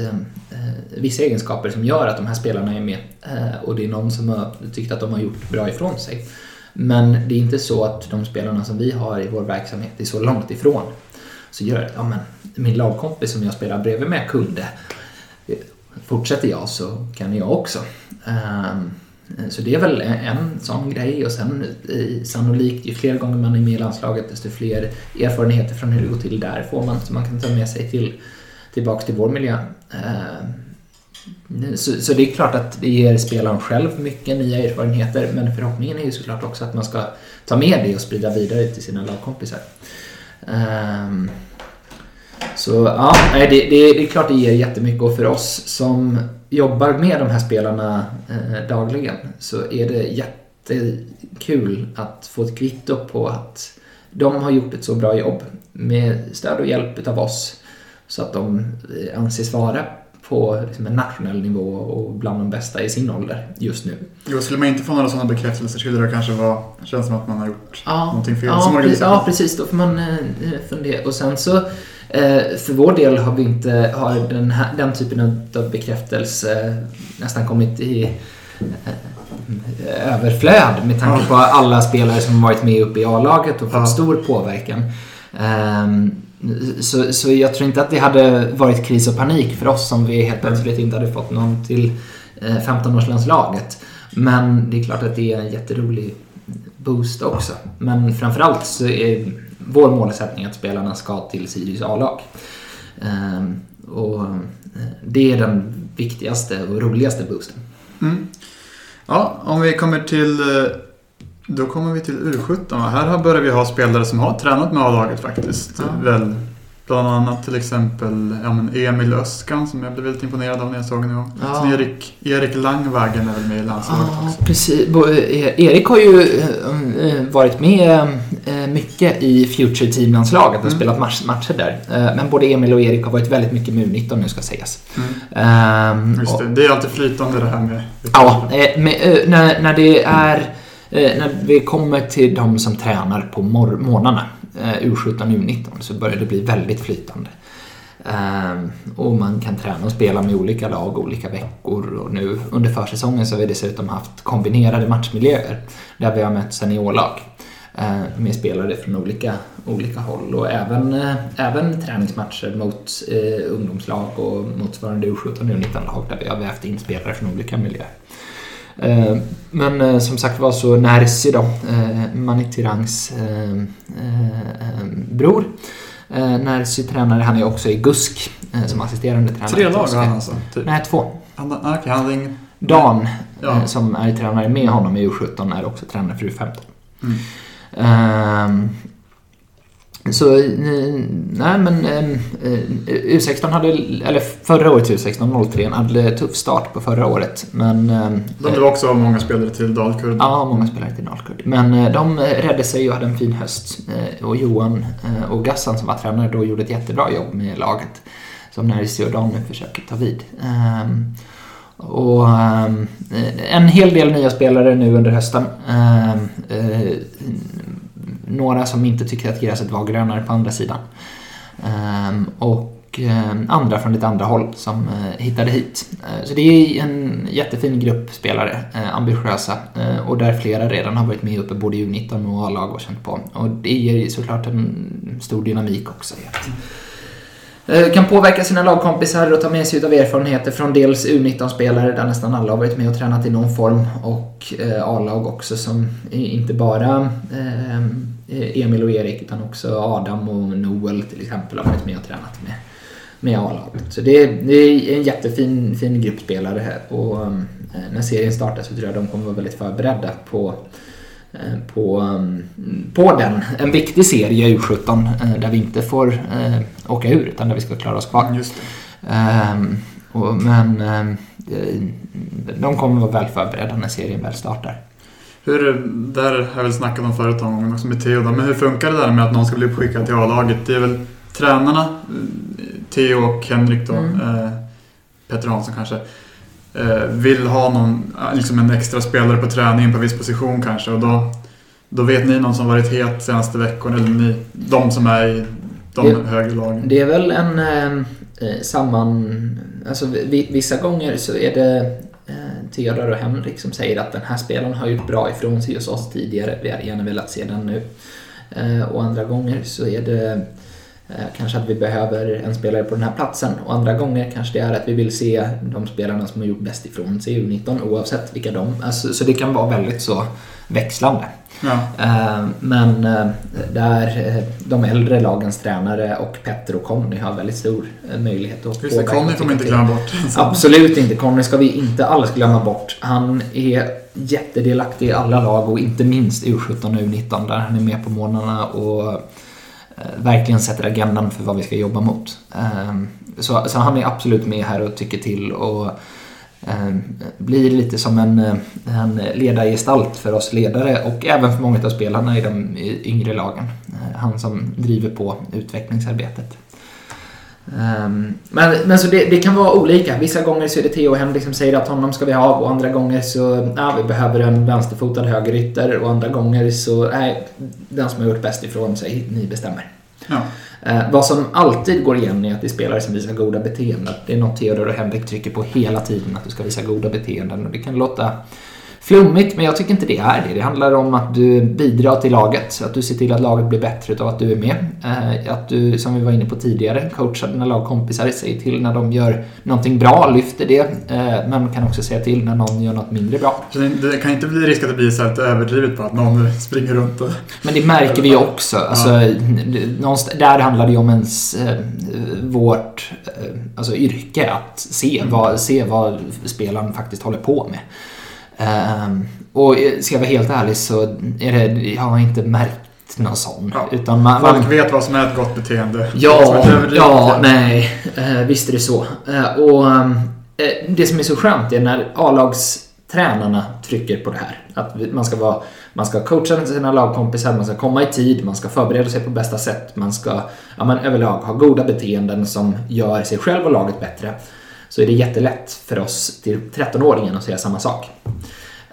vissa egenskaper som gör att de här spelarna är med och det är någon som har tyckt att de har gjort bra ifrån sig. Men det är inte så att de spelarna som vi har i vår verksamhet är så långt ifrån. Så gör det, ja men min lagkompis som jag spelar bredvid med kunde. Fortsätter jag så kan jag också. Ehm, Eh, så det är väl en sån grej och sen sannolikt ju fler gånger man är med i landslaget desto fler erfarenheter från hur det går till där får man som man kan ta med sig till, tillbaks till vår miljö. Eh, så, så, det är klart att det ger spelaren själv mycket nya erfarenheter men förhoppningen är ju såklart också att man ska ta med det och sprida vidare till sina lagkompisar. Ehm, så ja, det, det, det, är klart det ger jättemycket och för oss som jobbar med de här spelarna eh, dagligen så är det jättekul att få ett kvitto på att de har gjort ett så bra jobb med stöd och hjälp av oss så att de eh, anses vara på liksom en nationell nivå och bland de bästa i sin ålder just nu. Jo, skulle man inte få några sådana bekräftelser skulle det kanske vara, känns som att man har gjort ja, någonting fel ja, som organisation. Ja, precis. Då får man eh, fundera. Och sen så eh, för vår del har vi inte har den, här, den typen av bekräftelse nästan kommit i eh, överflöd med tanke på alla spelare som varit med uppe i A-laget och fått stor påverkan. Um, så, så jag tror inte att det hade varit kris och panik för oss om vi helt plötsligt inte hade fått någon till 15-årslandslaget. Eh, Men det är klart att det är en jätterolig boost också. Men framförallt så är vår målsättning att spelarna ska till Sirius A-lag. Ehm, och eh, det är den viktigaste och roligaste boosten. Mm. Ja, om vi kommer till eh, då kommer vi till U17. Här börjar vi ha spelare som har tränat med A-laget faktiskt. Ja. Väl, bland annat till exempel ja, men Emil Öskan som jag blev väldigt imponerad av när jag såg honom. Ja. Sen Erik, Erik Langvagen är väl med i landslaget ja, också. Precis. Eh, Erik har ju eh, varit med eh, mycket i Future Team-landslaget och mm. spelat matcher där. Men både Emil och Erik har varit väldigt mycket med U19 nu ska sägas. Mm. Um, Just det. det är alltid flytande det här med... Ja, med, när, när det är Eh, när vi kommer till de som tränar på morgnarna, eh, U17 och U19, så börjar det bli väldigt flytande. Ehm, och man kan träna och spela med olika lag olika veckor och nu under försäsongen så har vi dessutom haft kombinerade matchmiljöer där vi har mött seniorlag eh, med spelare från olika, olika håll och även, eh, även träningsmatcher mot eh, ungdomslag och motsvarande U17 och U19-lag där vi har vävt in spelare från olika miljöer. Eh, men eh, som sagt var så Närsi då, eh, Manitirangs bror. Närsi tränare, han är också i GUSK som assisterande tränare. Tre lag har han alltså? Typ. Nej, två. Han, okay, han ingen... Dan, ja. som är tränare med honom i U17, är också tränare för U15. Mm. Um, så nej men eh, U16 hade, eller förra året U16, 03 hade tuff start på förra året. Men... De blev också många spelare till Dalkurd. Ja, många spelare till Dalkurd. Men eh, de räddade sig och hade en fin höst. Eh, och Johan och Gassan som var tränare då gjorde ett jättebra jobb med laget. Som Nersi och Dan nu försöker ta vid. Ehm, och en hel del nya spelare nu under hösten ehm, några som inte tyckte att gräset var grönare på andra sidan. Ehm, och ehm, andra från lite andra håll som eh, hittade hit. Eh, så det är en jättefin grupp spelare, eh, ambitiösa och där flera redan har varit med uppe både i U19 och A-lag och känt på. Och det ger såklart en stor dynamik också i att kan påverka sina lagkompisar och ta med sig av erfarenheter från dels U19-spelare där nästan alla har varit med och tränat i någon form och A-lag också som inte bara ehm, Emil och Erik utan också Adam och Noel till exempel har varit med och tränat med, med A-laget. Så det är, det är en jättefin fin grupp spelare här och när serien startar så tror jag de kommer vara väldigt förberedda på Eh, på, mm, på den. En viktig serie U17 eh, där vi inte får eh, åka ur utan där vi ska klara oss kvar. Just um, och, men um, de kommer vara väl förberedda när serien väl startar. Hur, där har jag väl snackat om förut någon gång också med Theo, men hur funkar det där med att någon ska bli uppskickad till A-laget? Det är väl tränarna, Theo och Henrik då, mm. eh, Petter Hansson kanske, eh, vill ha någon, liksom en extra spelare på träningen på viss position kanske och då Då vet ni någon som varit het senaste veckorna, eller ni, de som är i de Det- högre lagen. Det är väl en eh, eh, samman... Alltså vi, vissa gånger så är det eh, Theodor och Henrik som säger att den här spelaren har gjort bra ifrån sig hos oss tidigare. Vi hade gärna velat se den nu. Eh, och andra gånger så är det kanske att vi behöver en spelare på den här platsen. Och andra gånger kanske det är att vi vill se de spelarna som har gjort bäst ifrån sig i U19 oavsett vilka de alltså, Så det kan vara väldigt så växlande. Ja. Eh, Men eh, där eh, de äldre lagens tränare och Petter och Conny har väldigt stor eh, möjlighet att Just det, Conny får man inte glömma bort. Absolut inte. Conny ska vi inte alls glömma bort. Han är jättedelaktig i alla lag och inte minst U17 och U19 där han är med på morgnarna och eh, Eh, verkligen sätter agendan för vad vi ska jobba mot. Ehm, så, så han är absolut med här och tycker till och ehm, blir lite som en, eh, en ledargestalt för oss ledare och även för många av spelarna i de yngre lagen. Eh, han som driver på utvecklingsarbetet. Ehm, Men, men så det, det kan vara olika. Vissa gånger så är det Theo Henrik som säger att honom ska vi ha och andra gånger så ja, vi behöver en vänsterfotad högerytter och andra gånger så nej, den som har gjort bäst ifrån sig, ni bestämmer. Ja. Eh, vad som alltid går igen är att det är spelare som visar goda beteenden. Det är något Theodor och Henrik trycker på hela tiden, att du ska visa goda beteenden. Och det kan låta flummigt, men jag tycker inte det är det. Det handlar om att du bidrar till laget, att du ser till att laget blir bättre av att du är med. Eh, att du, som vi var inne på tidigare, coachar dina lagkompisar, säger till när de gör någonting bra, lyfter det, eh, men kan också säga till när någon gör något mindre bra. Så det, kan inte bli risk att det blir så här överdrivet på att någon springer runt och... Men det märker vi ju också. Alltså, någonstans, där handlar det ju om ens, eh, vårt alltså, yrke. Att se vad, se vad spelaren faktiskt håller på med. Ehm, och ska jag vara helt ärlig så är det, jag har inte märkt någon sån. Ja. Utan man, Folk man, vet vad som är ett gott beteende. Ja, ja, nej. Eh, visst är det så. Eh, och eh, det som är så skönt är när A-lagstränarna trycker på det här. Att man ska, vara, man ska coacha sina lagkompisar, man ska komma i tid, man ska förbereda sig på bästa sätt, man ska ja, men överlag ha goda beteenden som gör sig själv och laget bättre. Så är det jättelätt för oss till 13-åringen att säga samma sak.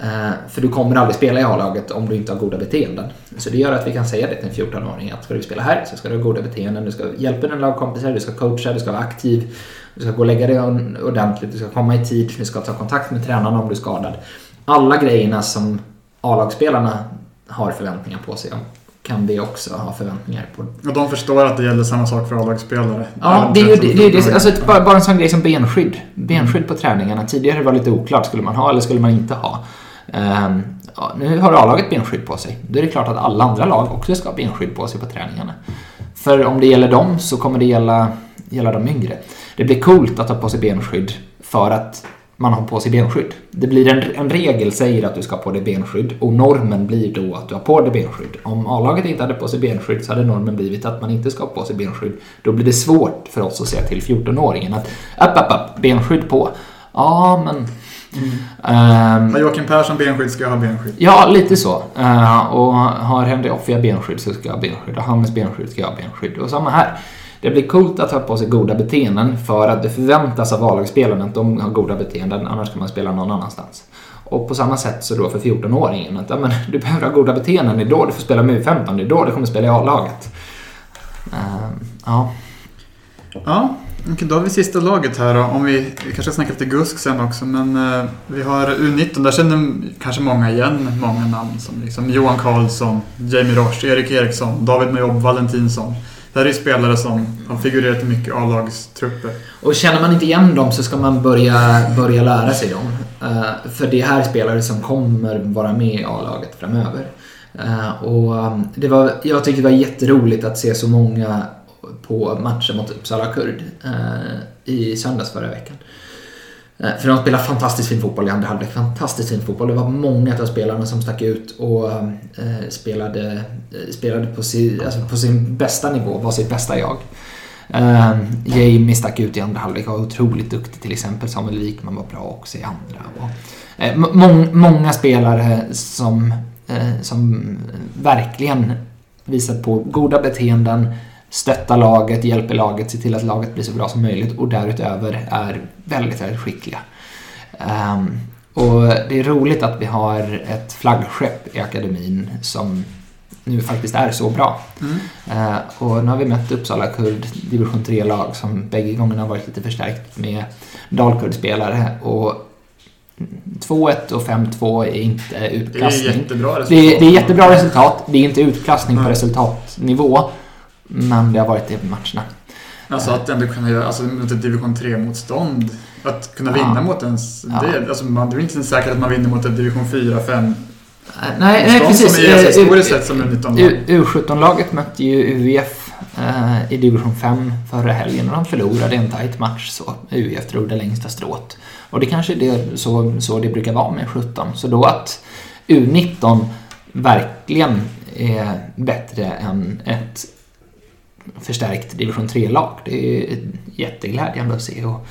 Eh, för du kommer aldrig spela i A-laget om du inte har goda beteenden. Så det gör att vi kan säga det till en 14-åring att ska du spela här så ska du ha goda beteenden, du ska hjälpa dina lagkompisar, du ska coacha, du ska vara aktiv, du ska gå och lägga dig ordentligt, du ska komma i tid, du ska ta kontakt med tränaren om du är skadad. Alla grejerna som A-lagsspelarna har förväntningar på sig om kan vi också ha förväntningar på Och de förstår att det gäller samma sak för A-lagsspelare. Ja, det är ju det, det, det, alltså ett, bara, bara en sån grej som benskydd. Benskydd på träningarna. Tidigare var det lite oklart, skulle man ha eller skulle man inte ha? Ehm, ja, nu har A-laget benskydd på sig. Då är det klart att alla andra lag också ska ha benskydd på sig på träningarna. För om det gäller dem så kommer det gälla, gälla de yngre. Det blir coolt att ha på sig benskydd för att man har på sig benskydd. Det blir en, en regel säger att du ska ha på dig benskydd och normen blir då att du har på dig benskydd. Om A-laget inte hade på sig benskydd så hade normen blivit att man inte ska ha på sig benskydd. Då blir det svårt för oss att säga till 14-åringen att upp, upp, upp, benskydd på. Ja, men... Ehm, Har Joakim Persson benskydd ska jag ha benskydd. Ja, lite så. Eh, och har Henry Offia benskydd så ska jag ha benskydd. Och Hannes benskydd ska jag ha benskydd. Och samma här. Det blir coolt att ha på sig goda beteenden för att det förväntas av A-lagsspelarna att de har goda beteenden, annars kan man spela någon annanstans. Och på samma sätt så då för 14-åringen att ja, men, du behöver ha goda beteenden, det är då du får spela med U15, det är då du kommer spela i A-laget. Uh, ja. Ja, då har vi sista laget här då. Om vi, vi kanske ska snacka lite GUSK sen också, men eh, vi har U19. Där känner kanske många igen många namn som liksom Johan Karlsson, Jamie Roche, Erik Eriksson, David Majob, Valentinsson. Det här är ju spelare som har figurerat i mycket A-lagstrupper. Och känner man inte igen dem så ska man börja, börja lära sig dem. Uh, för det här är spelare som kommer vara med i A-laget framöver. Uh, och um, det var, jag tycker det var jätteroligt att se så många på matchen mot Uppsala Kurd uh, i söndags förra veckan. Eh, för de spelar fantastiskt fin fotboll i andra halvlek. Fantastiskt fin fotboll. Det var många av spelarna som stack ut och eh, spelade, eh, spelade på, sin, alltså på sin bästa nivå, var sitt bästa jag. Eh, Jamie stack ut i andra halvlek och var otroligt duktig till exempel. Samuel Wikman var bra också i andra. Och, eh, må- många spelare som, eh, som verkligen visat på goda beteenden, stöttar laget, hjälper laget, ser till att laget blir så bra som möjligt och därutöver är väldigt, väldigt skickliga. Ehm, Och det är roligt att vi har ett flaggskepp i akademin som nu faktiskt är så bra. Mm. Eh, och nu har vi mött Uppsala Kurd division 3-lag som bägge gångerna har varit lite förstärkt med Dalkurd-spelare. Och 2-1 och 5-2 är inte Det är utklassning. jättebra resultat. Det är, det är jättebra resultat. Det är inte utklassning på Nej. resultatnivå. Men det har varit det på matcherna. Alltså att ändå kunna göra, alltså mot ett division 3-motstånd. Att kunna Ja. vinna mot ens, Ja. det, alltså man, det är inte säkert att man vinner mot ett division 4-5 Eh, Nej, nej precis. Som är alltså, historiskt sett som en 19 U- U17-laget mötte ju UIF eh, i division 5 förra helgen och de förlorade en tight match så UIF drog det längsta strået. Och det kanske är det, så, så det brukar vara med 17. Så då att U19 verkligen är bättre än ett förstärkt division 3-lag. Det är jätteglädjande att se. Och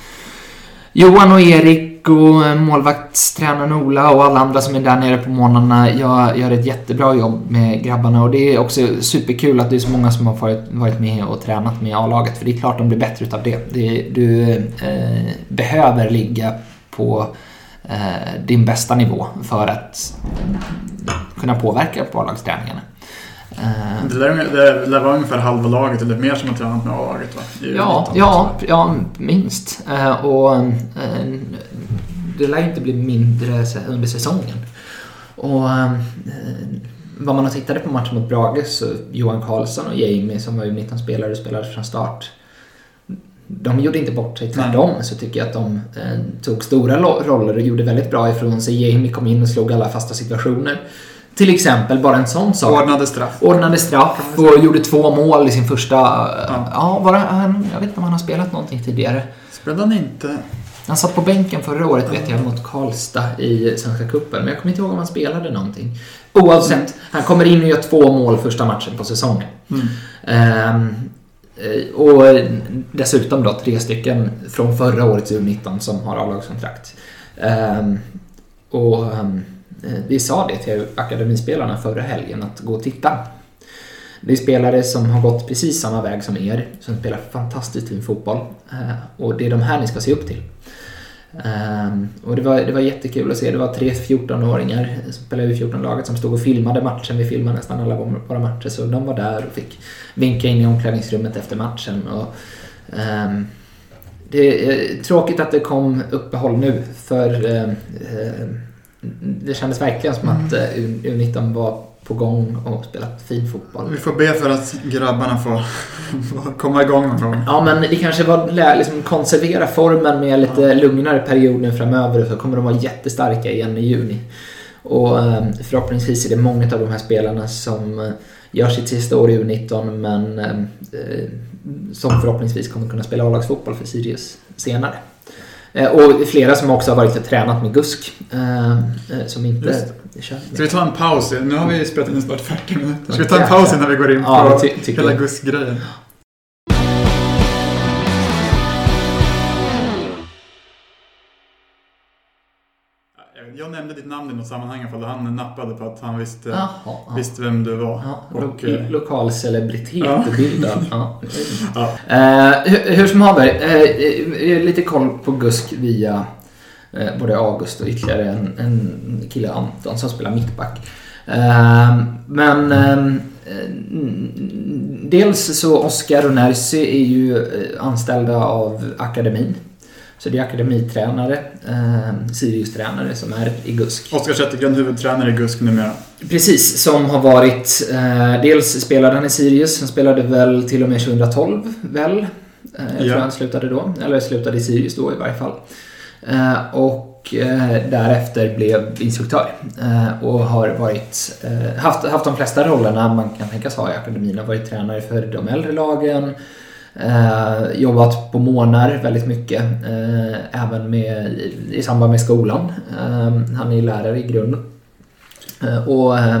Johan och Erik och målvaktstränaren Ola och alla andra som är där nere på morgnarna gör, gör ett jättebra jobb med grabbarna och det är också superkul att det är så många som har varit, varit med och tränat med A-laget för det är klart de blir bättre utav det. det du eh, behöver ligga på eh, din bästa nivå för att kunna påverka på A-lagsträningarna. Eh, Det lär, det lär vara ungefär halva laget eller mer som har tränat med A-laget va? Ja, U19. ja, ja minst. Eh, och eh, det lär inte bli mindre under säsongen. Och vad man har tittade på matchen mot Brage så Johan Karlsson och Jamie som var U19-spelare och spelade från start. De gjorde inte bort sig, tvärtom så tycker jag att de eh, tog stora roller och gjorde väldigt bra ifrån sig. Jamie kom in och slog alla fasta situationer. Till exempel, bara en sån sak. Ordnade straff. Ordnade straff och gjorde två mål i sin första... Ja, Ja. var han, jag vet inte om han har spelat någonting tidigare. Spelade han inte? Han satt på bänken förra året vet jag mot Karlstad i Svenska Cupen, men jag kommer inte ihåg om han spelade någonting. Oavsett, han kommer in och gör två mål första matchen på säsongen. Mm. Ehm, eh, och dessutom då tre stycken från förra årets U19 som har A-lagskontrakt. Ehm, och ehm, eh, Eh, vi sa det till akademispelarna förra helgen att gå och titta. Det är spelare som har gått precis samma väg som er, som spelar fantastiskt fin fotboll. Eh, och det är de här ni ska se upp till. Eh, och det var, det var jättekul att se. Det var tre 14-åringar som spelade i 14-laget som stod och filmade matchen. Vi filmade nästan alla våra matcher så de var där och fick vinka in i omklädningsrummet efter matchen. Och, um, det är tråkigt att det kom uppehåll nu för um, det kändes verkligen som att eh, U- U19 var på gång och spelat fin fotboll. Vi får be för att grabbarna får, komma igång någon gång. Ja, men det kanske var liksom konservera formen med lite lugnare period nu framöver så kommer de vara jättestarka igen i juni. Och eh, förhoppningsvis är det många av de här spelarna som eh, gör sitt sista år i U19 men eh, eh, som förhoppningsvis kommer kunna spela A-lagsfotboll för Sirius senare. Eh, Och flera som också har varit och tränat med GUSK. eh, eh, Som inte kör Ska vi ta en paus? Nu har vi spelat in snart 40 minuter. Ska vi ta en paus innan vi går in Ja, på tycker hela jag. Jag nämnde ditt namn i något sammanhang ifall han nappade på att han visste, Jaha, ja. visste vem du var. Ja, Och, lo- eh, lokal celebritet Ja. bildad. Ja. Ja. Eh, hur, hur som haver, eh, eh, lite koll på GUSK via eh, både August och ytterligare en, en kille, Anton, som spelar mittback. Eh, men eh, dels så Oskar och Nersi är ju anställda av akademin. Så det är akademitränare, eh, Sirius-tränare som är i GUSK. Oskar Zettergren, huvudtränare i GUSK numera. Precis, som har varit... Eh, dels spelade han i Sirius, han spelade väl till och med 2012, väl? Eh, jag Ja. tror han slutade då, eller slutade i Sirius då i varje fall. Eh, och eh, därefter blev instruktör. Eh, och har varit, eh, haft, haft de flesta rollerna man kan tänkas ha i akademin. Har varit tränare för de äldre lagen, Eh, jobbat på månader väldigt mycket. Eh, även med, i, i samband med skolan. Eh, han är lärare i grunden. Eh, och eh,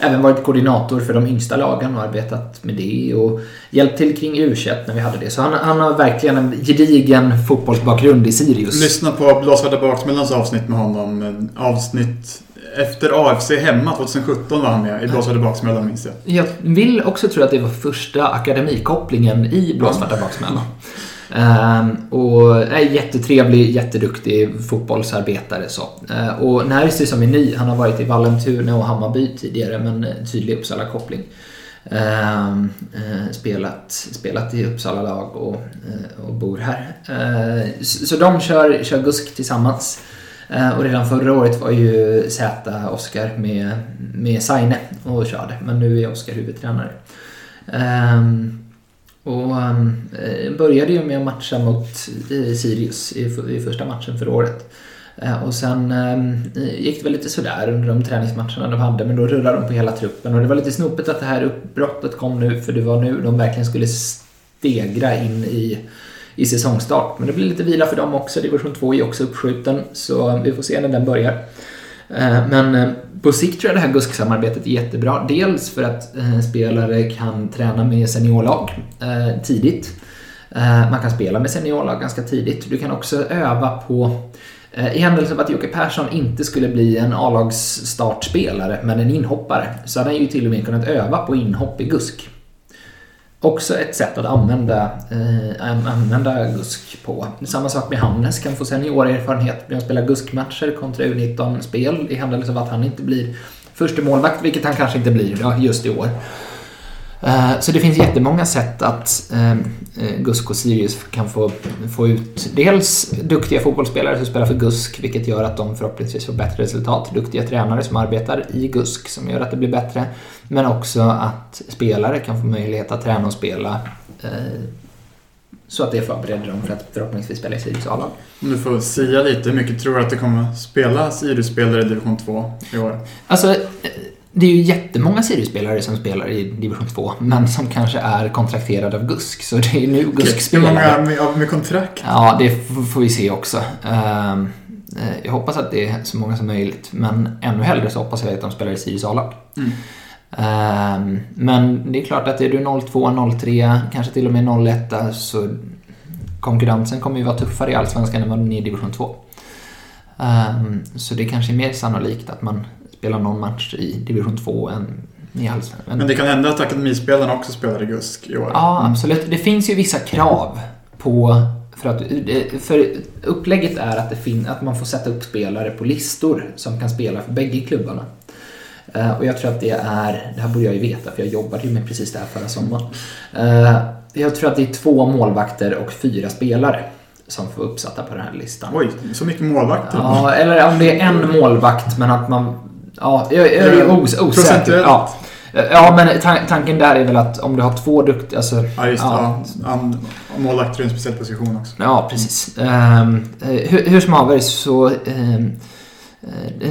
även varit koordinator för de yngsta lagen och arbetat med det. Och hjälpt till kring u när vi hade det. Så han, han har verkligen en gedigen fotbollsbakgrund i Sirius. Lyssna på Blåsvarta baksmällans avsnitt med honom. Avsnitt efter AFC hemma 2017 var han med i Blåsvarta baksmällan minns jag. Jag vill också tro att det var första akademikopplingen i Blåsvarta baksmällan. Ehm, och är jättetrevlig, jätteduktig fotbollsarbetare. Så. Ehm, och Närsi som är ny, han har varit i Vallentuna och Hammarby tidigare men eh, tydlig Uppsala-koppling. Ehm, eh, spelat, spelat i Uppsala lag och, eh, och bor här. Så, de kör, kör GUSK tillsammans. Och redan förra året var ju Z Oskar med, med Saine och körde. Men nu är Oskar huvudtränare och um, började ju med att matcha mot uh, Sirius i, i första matchen för året. Uh, och sen um, gick det väl lite sådär under de träningsmatcherna de hade, men då rullade de på hela truppen. Och det var lite snopet att det här uppbrottet kom nu, för det var nu de verkligen skulle stegra in i, i säsongstart. Men det blir lite vila för dem också, division 2 är också uppskjuten, så vi får se när den börjar. Eh, men eh, på sikt tror jag det här GUSK-samarbetet är jättebra. Dels för att eh, spelare kan träna med seniorlag tidigt. Man kan spela med seniorlag ganska tidigt. Du kan också öva på i händelse av att Jocke Persson inte skulle bli en A-lagsstartspelare, men en inhoppare så hade han ju till och med kunnat öva på inhopp i GUSK. Också ett sätt att använda, eh, använda GUSK på. Samma sak med Hannes, kan få seniorerfarenhet med att spela GUSK-matcher kontra U19-spel i händelse av att han inte blir första målvakt, vilket han kanske inte blir då, just i år. Eh, så det finns jättemånga sätt att eh, eh, GUSK och Sirius kan få, få ut dels duktiga fotbollsspelare som spelar för GUSK, vilket gör att de förhoppningsvis får bättre resultat. Duktiga tränare som arbetar i GUSK som gör att det blir bättre. Men också att spelare kan få möjlighet att träna och spela eh, så att det förbereder dem för att förhoppningsvis spela i Sirius A-lag. Om du får säga lite, hur mycket tror du att det kommer spela Sirius-spelare i division 2 i år? Alltså, det är ju jättemånga Sirius-spelare som spelar i division 2, men som kanske är kontrakterade av GUSK. Så det är nu GUSK-spelare. Hur många med, med kontrakt? Ja, det får vi se också. Ehm, eh, jag hoppas att det är så många som möjligt, men ännu hellre så hoppas jag att de spelar i Sirius A-lag. Mm. Ehm, men det är klart att är du 02, 03, kanske till och med 01 så konkurrensen kommer ju vara tuffare i Allsvenskan än vad den är i division 2. Ehm, så det kanske är mer sannolikt att man spelar någon match i division 2 än i Allsvenskan. Men det kan hända att akademispelarna också spelar i GUSK i år? Ja, absolut. Det finns ju vissa krav på för, att, för upplägget är att, fin, att man får sätta upp spelare på listor som kan spela för bägge klubbarna. Uh, och jag tror att det är, det här borde jag ju veta för jag jobbade ju med precis det här förra sommaren. Uh, jag tror att det är två målvakter och fyra spelare som får uppsatta på den här listan. Oj, så mycket målvakter? Ja, eller om det är en målvakt men att man Ja, jag, jag är os osäker. Ja. ja, men tanken där är väl att om du har två duktiga... Alltså, ja, just ja. ja. Målvakter är en speciell position också. Ja, precis. Um, hur, hur som haver så... Um,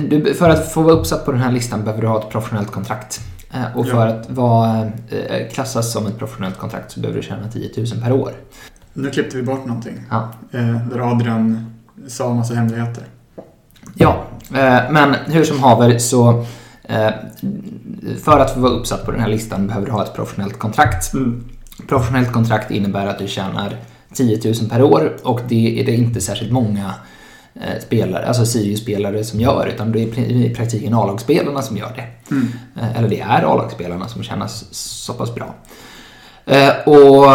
du, för att få vara uppsatt på den här listan behöver du ha ett professionellt kontrakt. Uh, och för att vara, uh, klassas som ett professionellt kontrakt så behöver du tjäna 10 000 per år. Nu klippte vi bort någonting. Ja. Där Adrian sa en massa hemligheter. Ja, eh, men hur som haver så eh, för att få vara uppsatt på den här listan behöver du ha ett professionellt kontrakt. Mm. Professionellt kontrakt innebär att du tjänar 10 000 per år och det är det inte särskilt många eh, spelare, alltså Sirius-spelare som gör utan det är i praktiken A-lagsspelarna som gör det. Mm. Eller det är A-lagsspelarna som tjänar så pass bra. Och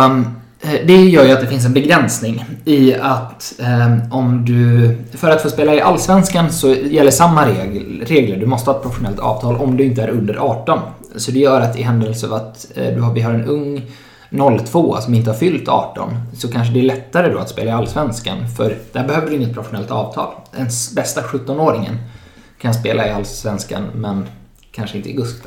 Eh, det gör ju att det finns en begränsning i att eh, om du... För att få spela i Allsvenskan så gäller samma regler. Du måste ha ett professionellt avtal om du inte är under 18. Så det gör att i händelse av att eh, du har, vi har en ung 02 som inte har fyllt 18 så kanske det är lättare då att spela i Allsvenskan för där behöver du inget professionellt avtal. Den bästa 17-åringen kan spela i Allsvenskan men kanske inte i GUSK.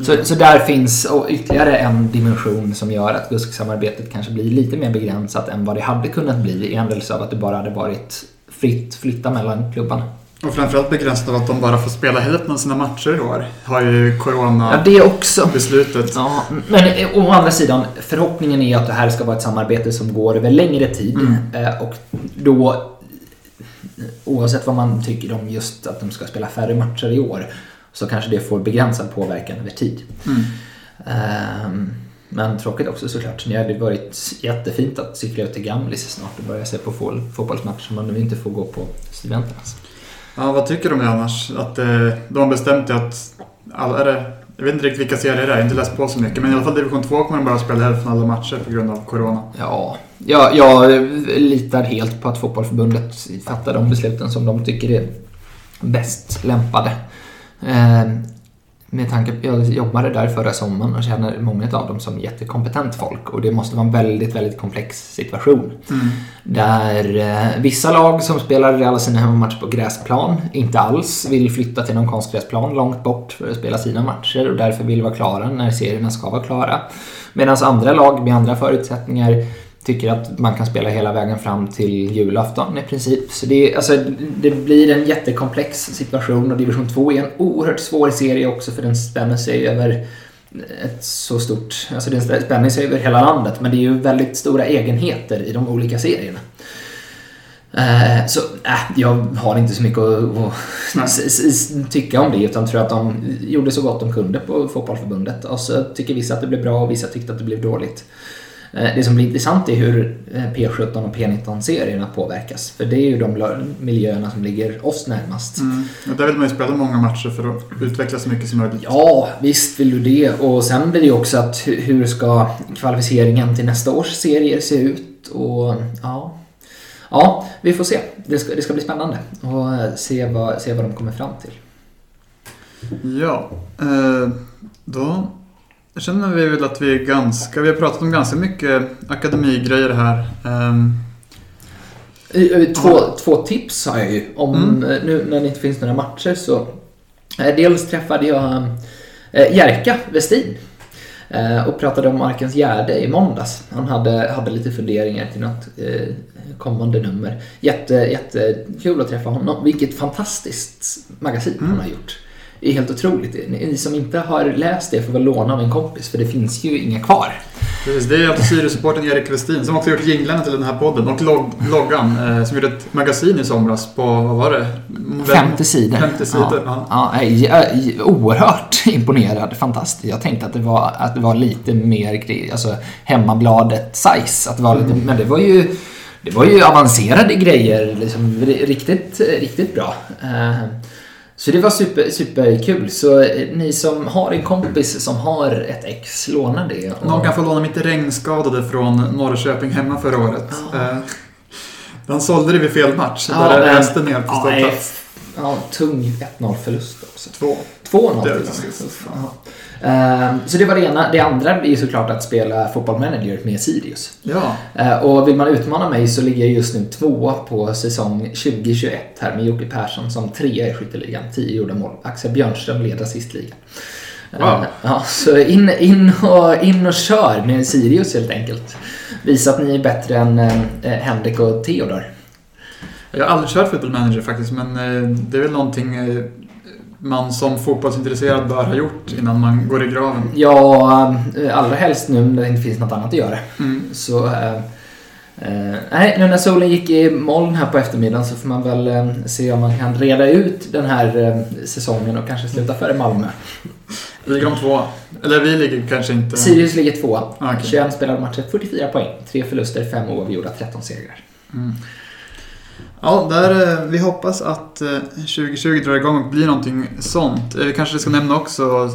Så, så där finns ytterligare en dimension som gör att GUSK-samarbetet kanske blir lite mer begränsat än vad det hade kunnat bli i händelse av att det bara hade varit fritt flytta mellan klubbarna. Och framförallt begränsat av att de bara får spela hälften av sina matcher i år. Har ju Corona ja, det också. beslutet. Ja, men å andra sidan, förhoppningen är att det här ska vara ett samarbete som går över längre tid. Mm. Eh, och då, oavsett vad man tycker om just att de ska spela färre matcher i år, så kanske det får begränsad påverkan över tid. Mm. Um, men tråkigt också såklart. Det hade varit jättefint att cykla ut till Gamlis snart och börja se på fotbollsmatcher som man nu inte får gå på Studenternas. Ja, vad tycker de annars? Att eh, de har bestämt att alla, är det, jag vet inte riktigt vilka serier det är, jag har inte läst på så mycket. Men i alla fall division 2 kommer de bara spela hälften av alla matcher på grund av Corona. Ja, Jag, jag litar helt på att fotbollförbundet fattar de besluten som de tycker är bäst lämpade. Eh, med tanke på jag jobbade där förra sommaren och känner många av dem som jättekompetent folk och det måste vara en väldigt, väldigt komplex situation. Mm. Där eh, vissa lag som spelar alla sina hemmamatcher på gräsplan inte alls vill flytta till någon konstgräsplan långt bort för att spela sina matcher och därför vill vara klara när serierna ska vara klara. Medan andra lag med andra förutsättningar tycker att man kan spela hela vägen fram till julafton i princip. Så det, alltså, det blir en jättekomplex situation och division 2 är en oerhört svår serie också för den spänner sig över ett så stort, alltså den spänner sig över hela landet men det är ju väldigt stora egenheter i de olika serierna. Eh, så äh, jag har inte så mycket att, att tycka om det utan tror att de gjorde så gott de kunde på fotbollförbundet. Och så tycker vissa att det blev bra och vissa tyckte att det blev dåligt. Eh, det som blir intressant är hur eh, P17 och P19-serierna påverkas. För det är ju de miljöerna som ligger oss närmast. Mm. Och där vill man ju spela många matcher för att utveckla så mycket som möjligt. Ja, visst vill du det. Och sen blir det ju också att hur ska kvalificeringen till nästa års serier se ut? Och ja, ja vi får se. Det ska, det ska bli spännande att se vad, se vad de kommer fram till. Ja, eh, då jag känner vi väl att vi är ganska, vi har pratat om ganska mycket akademigrejer här. Um, två, ja. två tips har jag ju. Om, mm. Nu när det inte finns några matcher så. Eh, dels träffade jag äh, Jerka Westin. Och pratade om Arkens Gärde i måndags. Han hade, hade lite funderingar till något äh, kommande nummer. Jätte, jättekul att träffa honom. Vilket fantastiskt magasin mm. han har gjort är helt otroligt. Ni som inte har läst det får väl låna av en kompis för det finns ju inga kvar. Precis, det är alltså Sirius-supporten Erik Westin som också gjort jinglarna till den här podden och log loggan eh, som gjorde ett magasin i somras på, vad var det? 50 sidor. 50 sidor, ja. ja. ja oerhört imponerad, fantastiskt. Jag tänkte att det var, att det var lite mer alltså, hemmabladet size. Att det var lite, mm. Men det var ju det var ju avancerade grejer, liksom, riktigt, riktigt bra. Uh, så det var super, superkul. Så eh, ni som har en kompis som har ett ex, låna det. Och... Någon kan få låna mitt regnskadade från Norrköping hemma förra året. Ja. Eh, han sålde det vid fel match. Ja, där men, resten på ja. Ja, tung 1-0 förlust också. Två. 2-0 förlust. Ehm, så det var det ena. Det andra är ju såklart att spela Football Manager med Sirius. Ja. Uh, och vill man utmana mig så ligger jag just nu tvåa på säsong 2021 här med Jocke Persson som trea i skytteligan. 10 gjorda mål. Axel Björnström leder assistligan. Ehm, wow. Ja, så in, in, och, in och kör med Sirius helt enkelt. Visa att ni är bättre än uh, Henrik och Theodor. Jag har aldrig kört Football Manager faktiskt, men det är väl någonting man som fotbollsintresserad bör ha gjort innan man går i graven? Ja, eh, allra helst nu när det inte finns något annat att göra. Mm. Så, äh, äh, nej, nu när solen gick i moln här på eftermiddagen så får man väl se om man kan reda ut den här säsongen och kanske sluta före Malmö. Ligger de två? Eller vi ligger kanske inte... Sirius ligger två. Ah, okay. 21 spelade matcher, 44 poäng. Tre förluster, fem oavgjorda, 13 segrar. Mm. Ja, där, eh, vi hoppas att 2020 eh, drar igång och blir någonting sånt. Vi kanske ska nämna också,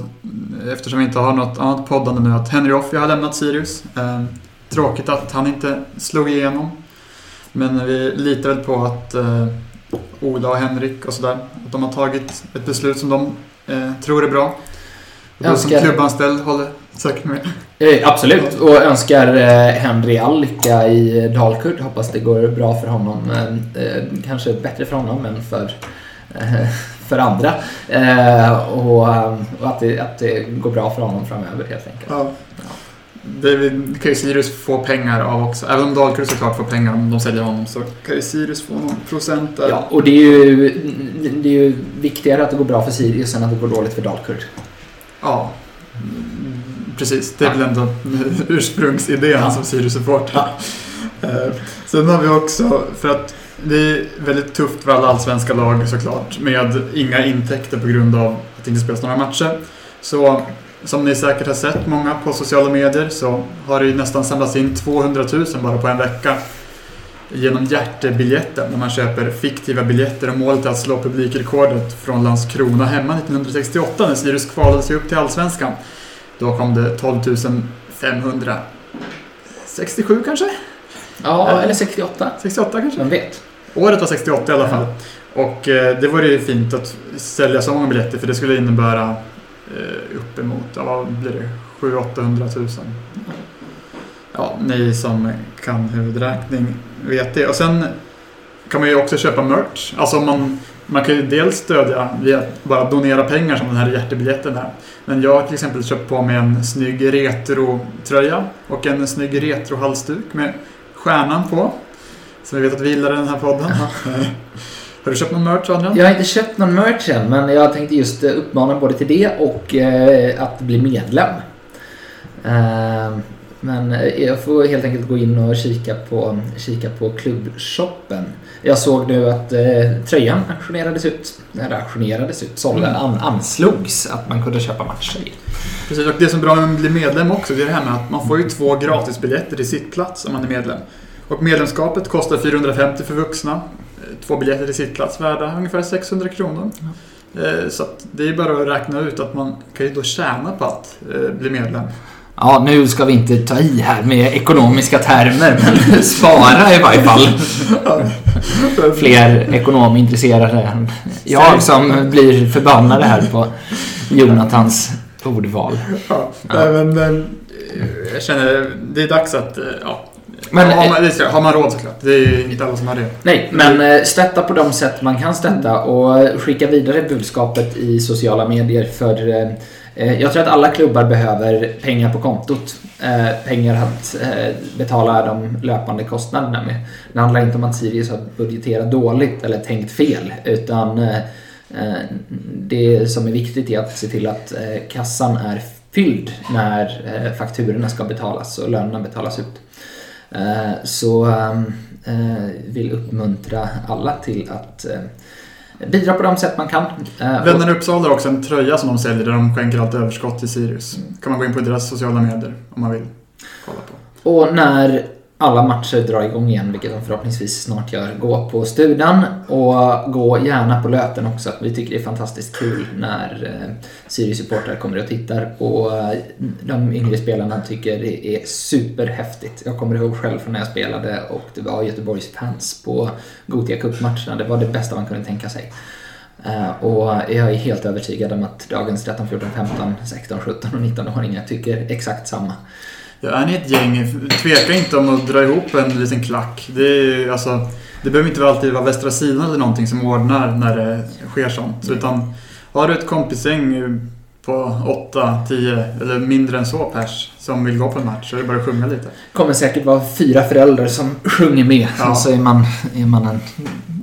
eftersom vi inte har något annat poddande nu, att Henry Offi har lämnat Sirius. Eh, tråkigt att han inte slog igenom. Men vi litar väl på att Ola och Henrik och sådär, att de har tagit ett beslut som de tror är bra. Och du som klubbanställd håller säkert med. Eh, absolut, och önskar eh, Henry all lycka i Dalkurd. Hoppas det går bra för honom. Eh, kanske bättre för honom än för, för andra. Och, och att, det, att det går bra för honom framöver helt enkelt. Ja. Det kan ju Sirius få pengar av också. Även om Dalkurd såklart får pengar om de säljer honom så kan ju Sirius få någon procent där. Ja, och det är ju, det är ju viktigare att det går bra för Sirius än att det går dåligt för Dalkurd. Ja, precis. Det är väl ändå ursprungsidén ja. som Sirius-supporter. Ja. Eh, sen har vi också, för att det är väldigt tufft för alla allsvenska lag såklart, med inga intäkter på grund av att det inte spelas några matcher. Så som ni säkert har sett många på sociala medier så har det ju nästan samlats in 200 000 bara på en vecka genom hjärtebiljetten när man köper fiktiva biljetter och målet är att slå publikrekordet från Landskrona hemma 1968 när Sirius kvalade sig upp till Allsvenskan. Då kom det 12 567 kanske? Ja, eller 68. 68 kanske? Vem vet? Året var 68 i alla fall. Och eh, det var ju fint att sälja så många biljetter för det skulle innebära eh, uppemot, ja, vad blir det? 700-800 000. Ja, ni som kan huvudräkning vet det. Och sen kan man ju också köpa merch. Alltså man, man kan ju dels stödja via att bara donera pengar som den här hjärtebiljetten är. Men jag har till exempel köpt på mig en snygg retro-tröja och en snygg retro-halsduk med stjärnan på. Så vi vet att vi gillar den här podden. Har du köpt någon merch Adrian? Jag har inte köpt någon merch än, men jag tänkte just eh, uppmana både till det och eh, att bli medlem. Eh, men jag får helt enkelt gå in och kika på, kika på klubbshoppen. Jag såg nu att eh, tröjan auktionerades ut. Eller auktionerades ut, sålde, Mm. an, anslogs att man kunde köpa matcher. Precis, och det som är bra med att bli medlem också, det är det här med att man får ju två gratisbiljetter till sittplats om man är medlem. Och medlemskapet kostar 450 för vuxna. Eh, Två biljetter till sittplats värda ungefär 600 kronor. Eh, Så det är bara att räkna ut att man kan ju då tjäna på att eh, bli medlem. Ja, nu ska vi inte ta i här med ekonomiska termer, men spara i varje fall. Fler ekonomintresserade än jag som blir förbannade här på Jonathans ordval. Ja, men eh, jag känner det är dags att, eh, ja. Men, har, man, det ska- har man råd såklart. Det är ju inte alla som har det. Nej, men eh, stötta på de sätt man kan stötta och skicka vidare budskapet i sociala medier för eh, eh, Eh, jag tror att alla klubbar behöver pengar på kontot. Eh, pengar att eh, betala de löpande kostnaderna med. Det handlar inte om att Sirius har budgeterat dåligt eller tänkt fel utan det som är viktigt är att se till att kassan är fylld när fakturorna ska betalas och lönerna betalas ut. Så jag vill uppmuntra alla till att bidra på de sätt man kan. Eh, i Uppsala har också en tröja som de säljer där de skänker allt överskott till Sirius. kan man gå in på deras sociala medier om man vill kolla på. Och när alla matcher drar igång igen, vilket de förhoppningsvis snart gör, gå på Studan och gå gärna på Löten också. Vi tycker det är fantastiskt kul när eh, Sirius-supportrar kommer och tittar och eh, de yngre spelarna tycker det är superhäftigt. Jag kommer ihåg själv från när jag spelade och det var Göteborgs fans på Gothia Cup-matcherna. Det var det bästa man kunde tänka sig. Eh, och jag är helt övertygad om att dagens 13, 14, 15, 16, 17 och 19-åringar tycker exakt samma. Ja, är ni ett gäng, tveka inte om att dra ihop en liten klack. Det, är, alltså, det behöver inte alltid vara Västra sidan eller någonting som ordnar när det sker sånt. Utan har du ett kompisgäng på 8, 10 eller mindre än så pers som vill gå på en match så är det bara att sjunga lite. kommer säkert vara fyra föräldrar som sjunger med. Ja. Så är man, är man en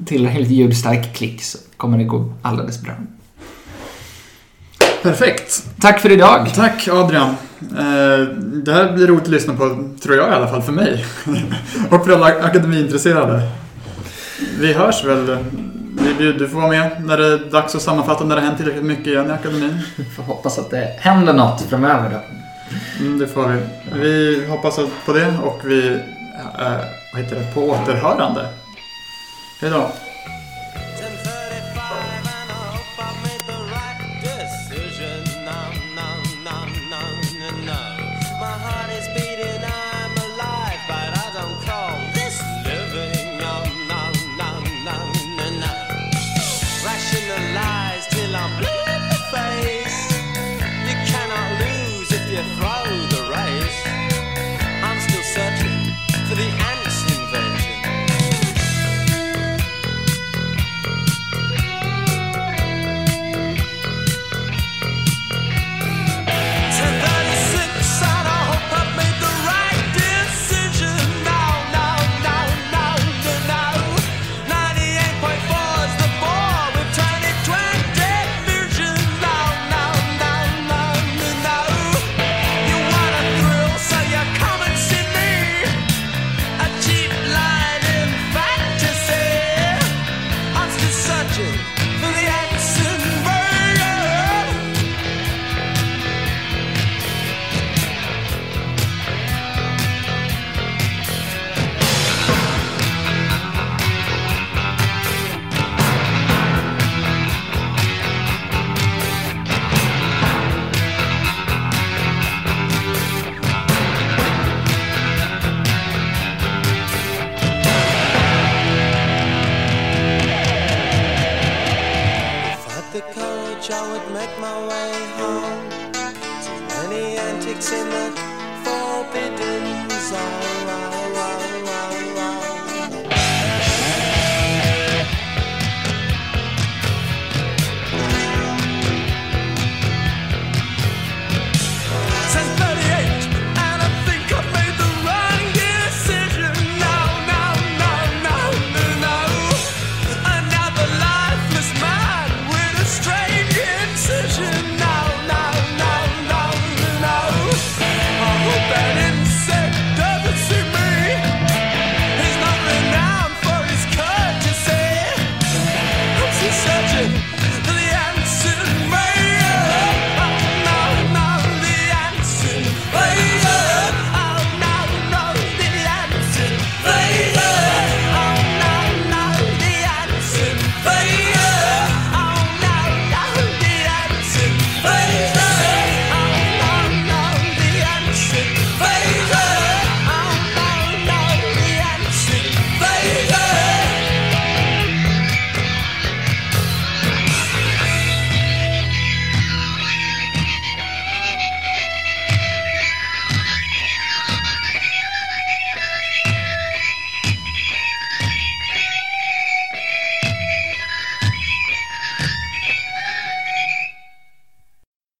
tillräckligt ljudstark klick så kommer det gå alldeles bra. Perfekt! Tack för idag! Tack Adrian. Eh, Det här blir roligt att lyssna på, tror jag i alla fall, för mig. Och för alla akademiintresserade. Vi hörs väl. Du får vara med när det är dags att sammanfatta när det har hänt tillräckligt mycket igen i akademin. Vi får hoppas att det händer något framöver då. Mm, det får vi. Vi hoppas på det och vi... Eh, vad heter det? På återhörande. Hej då.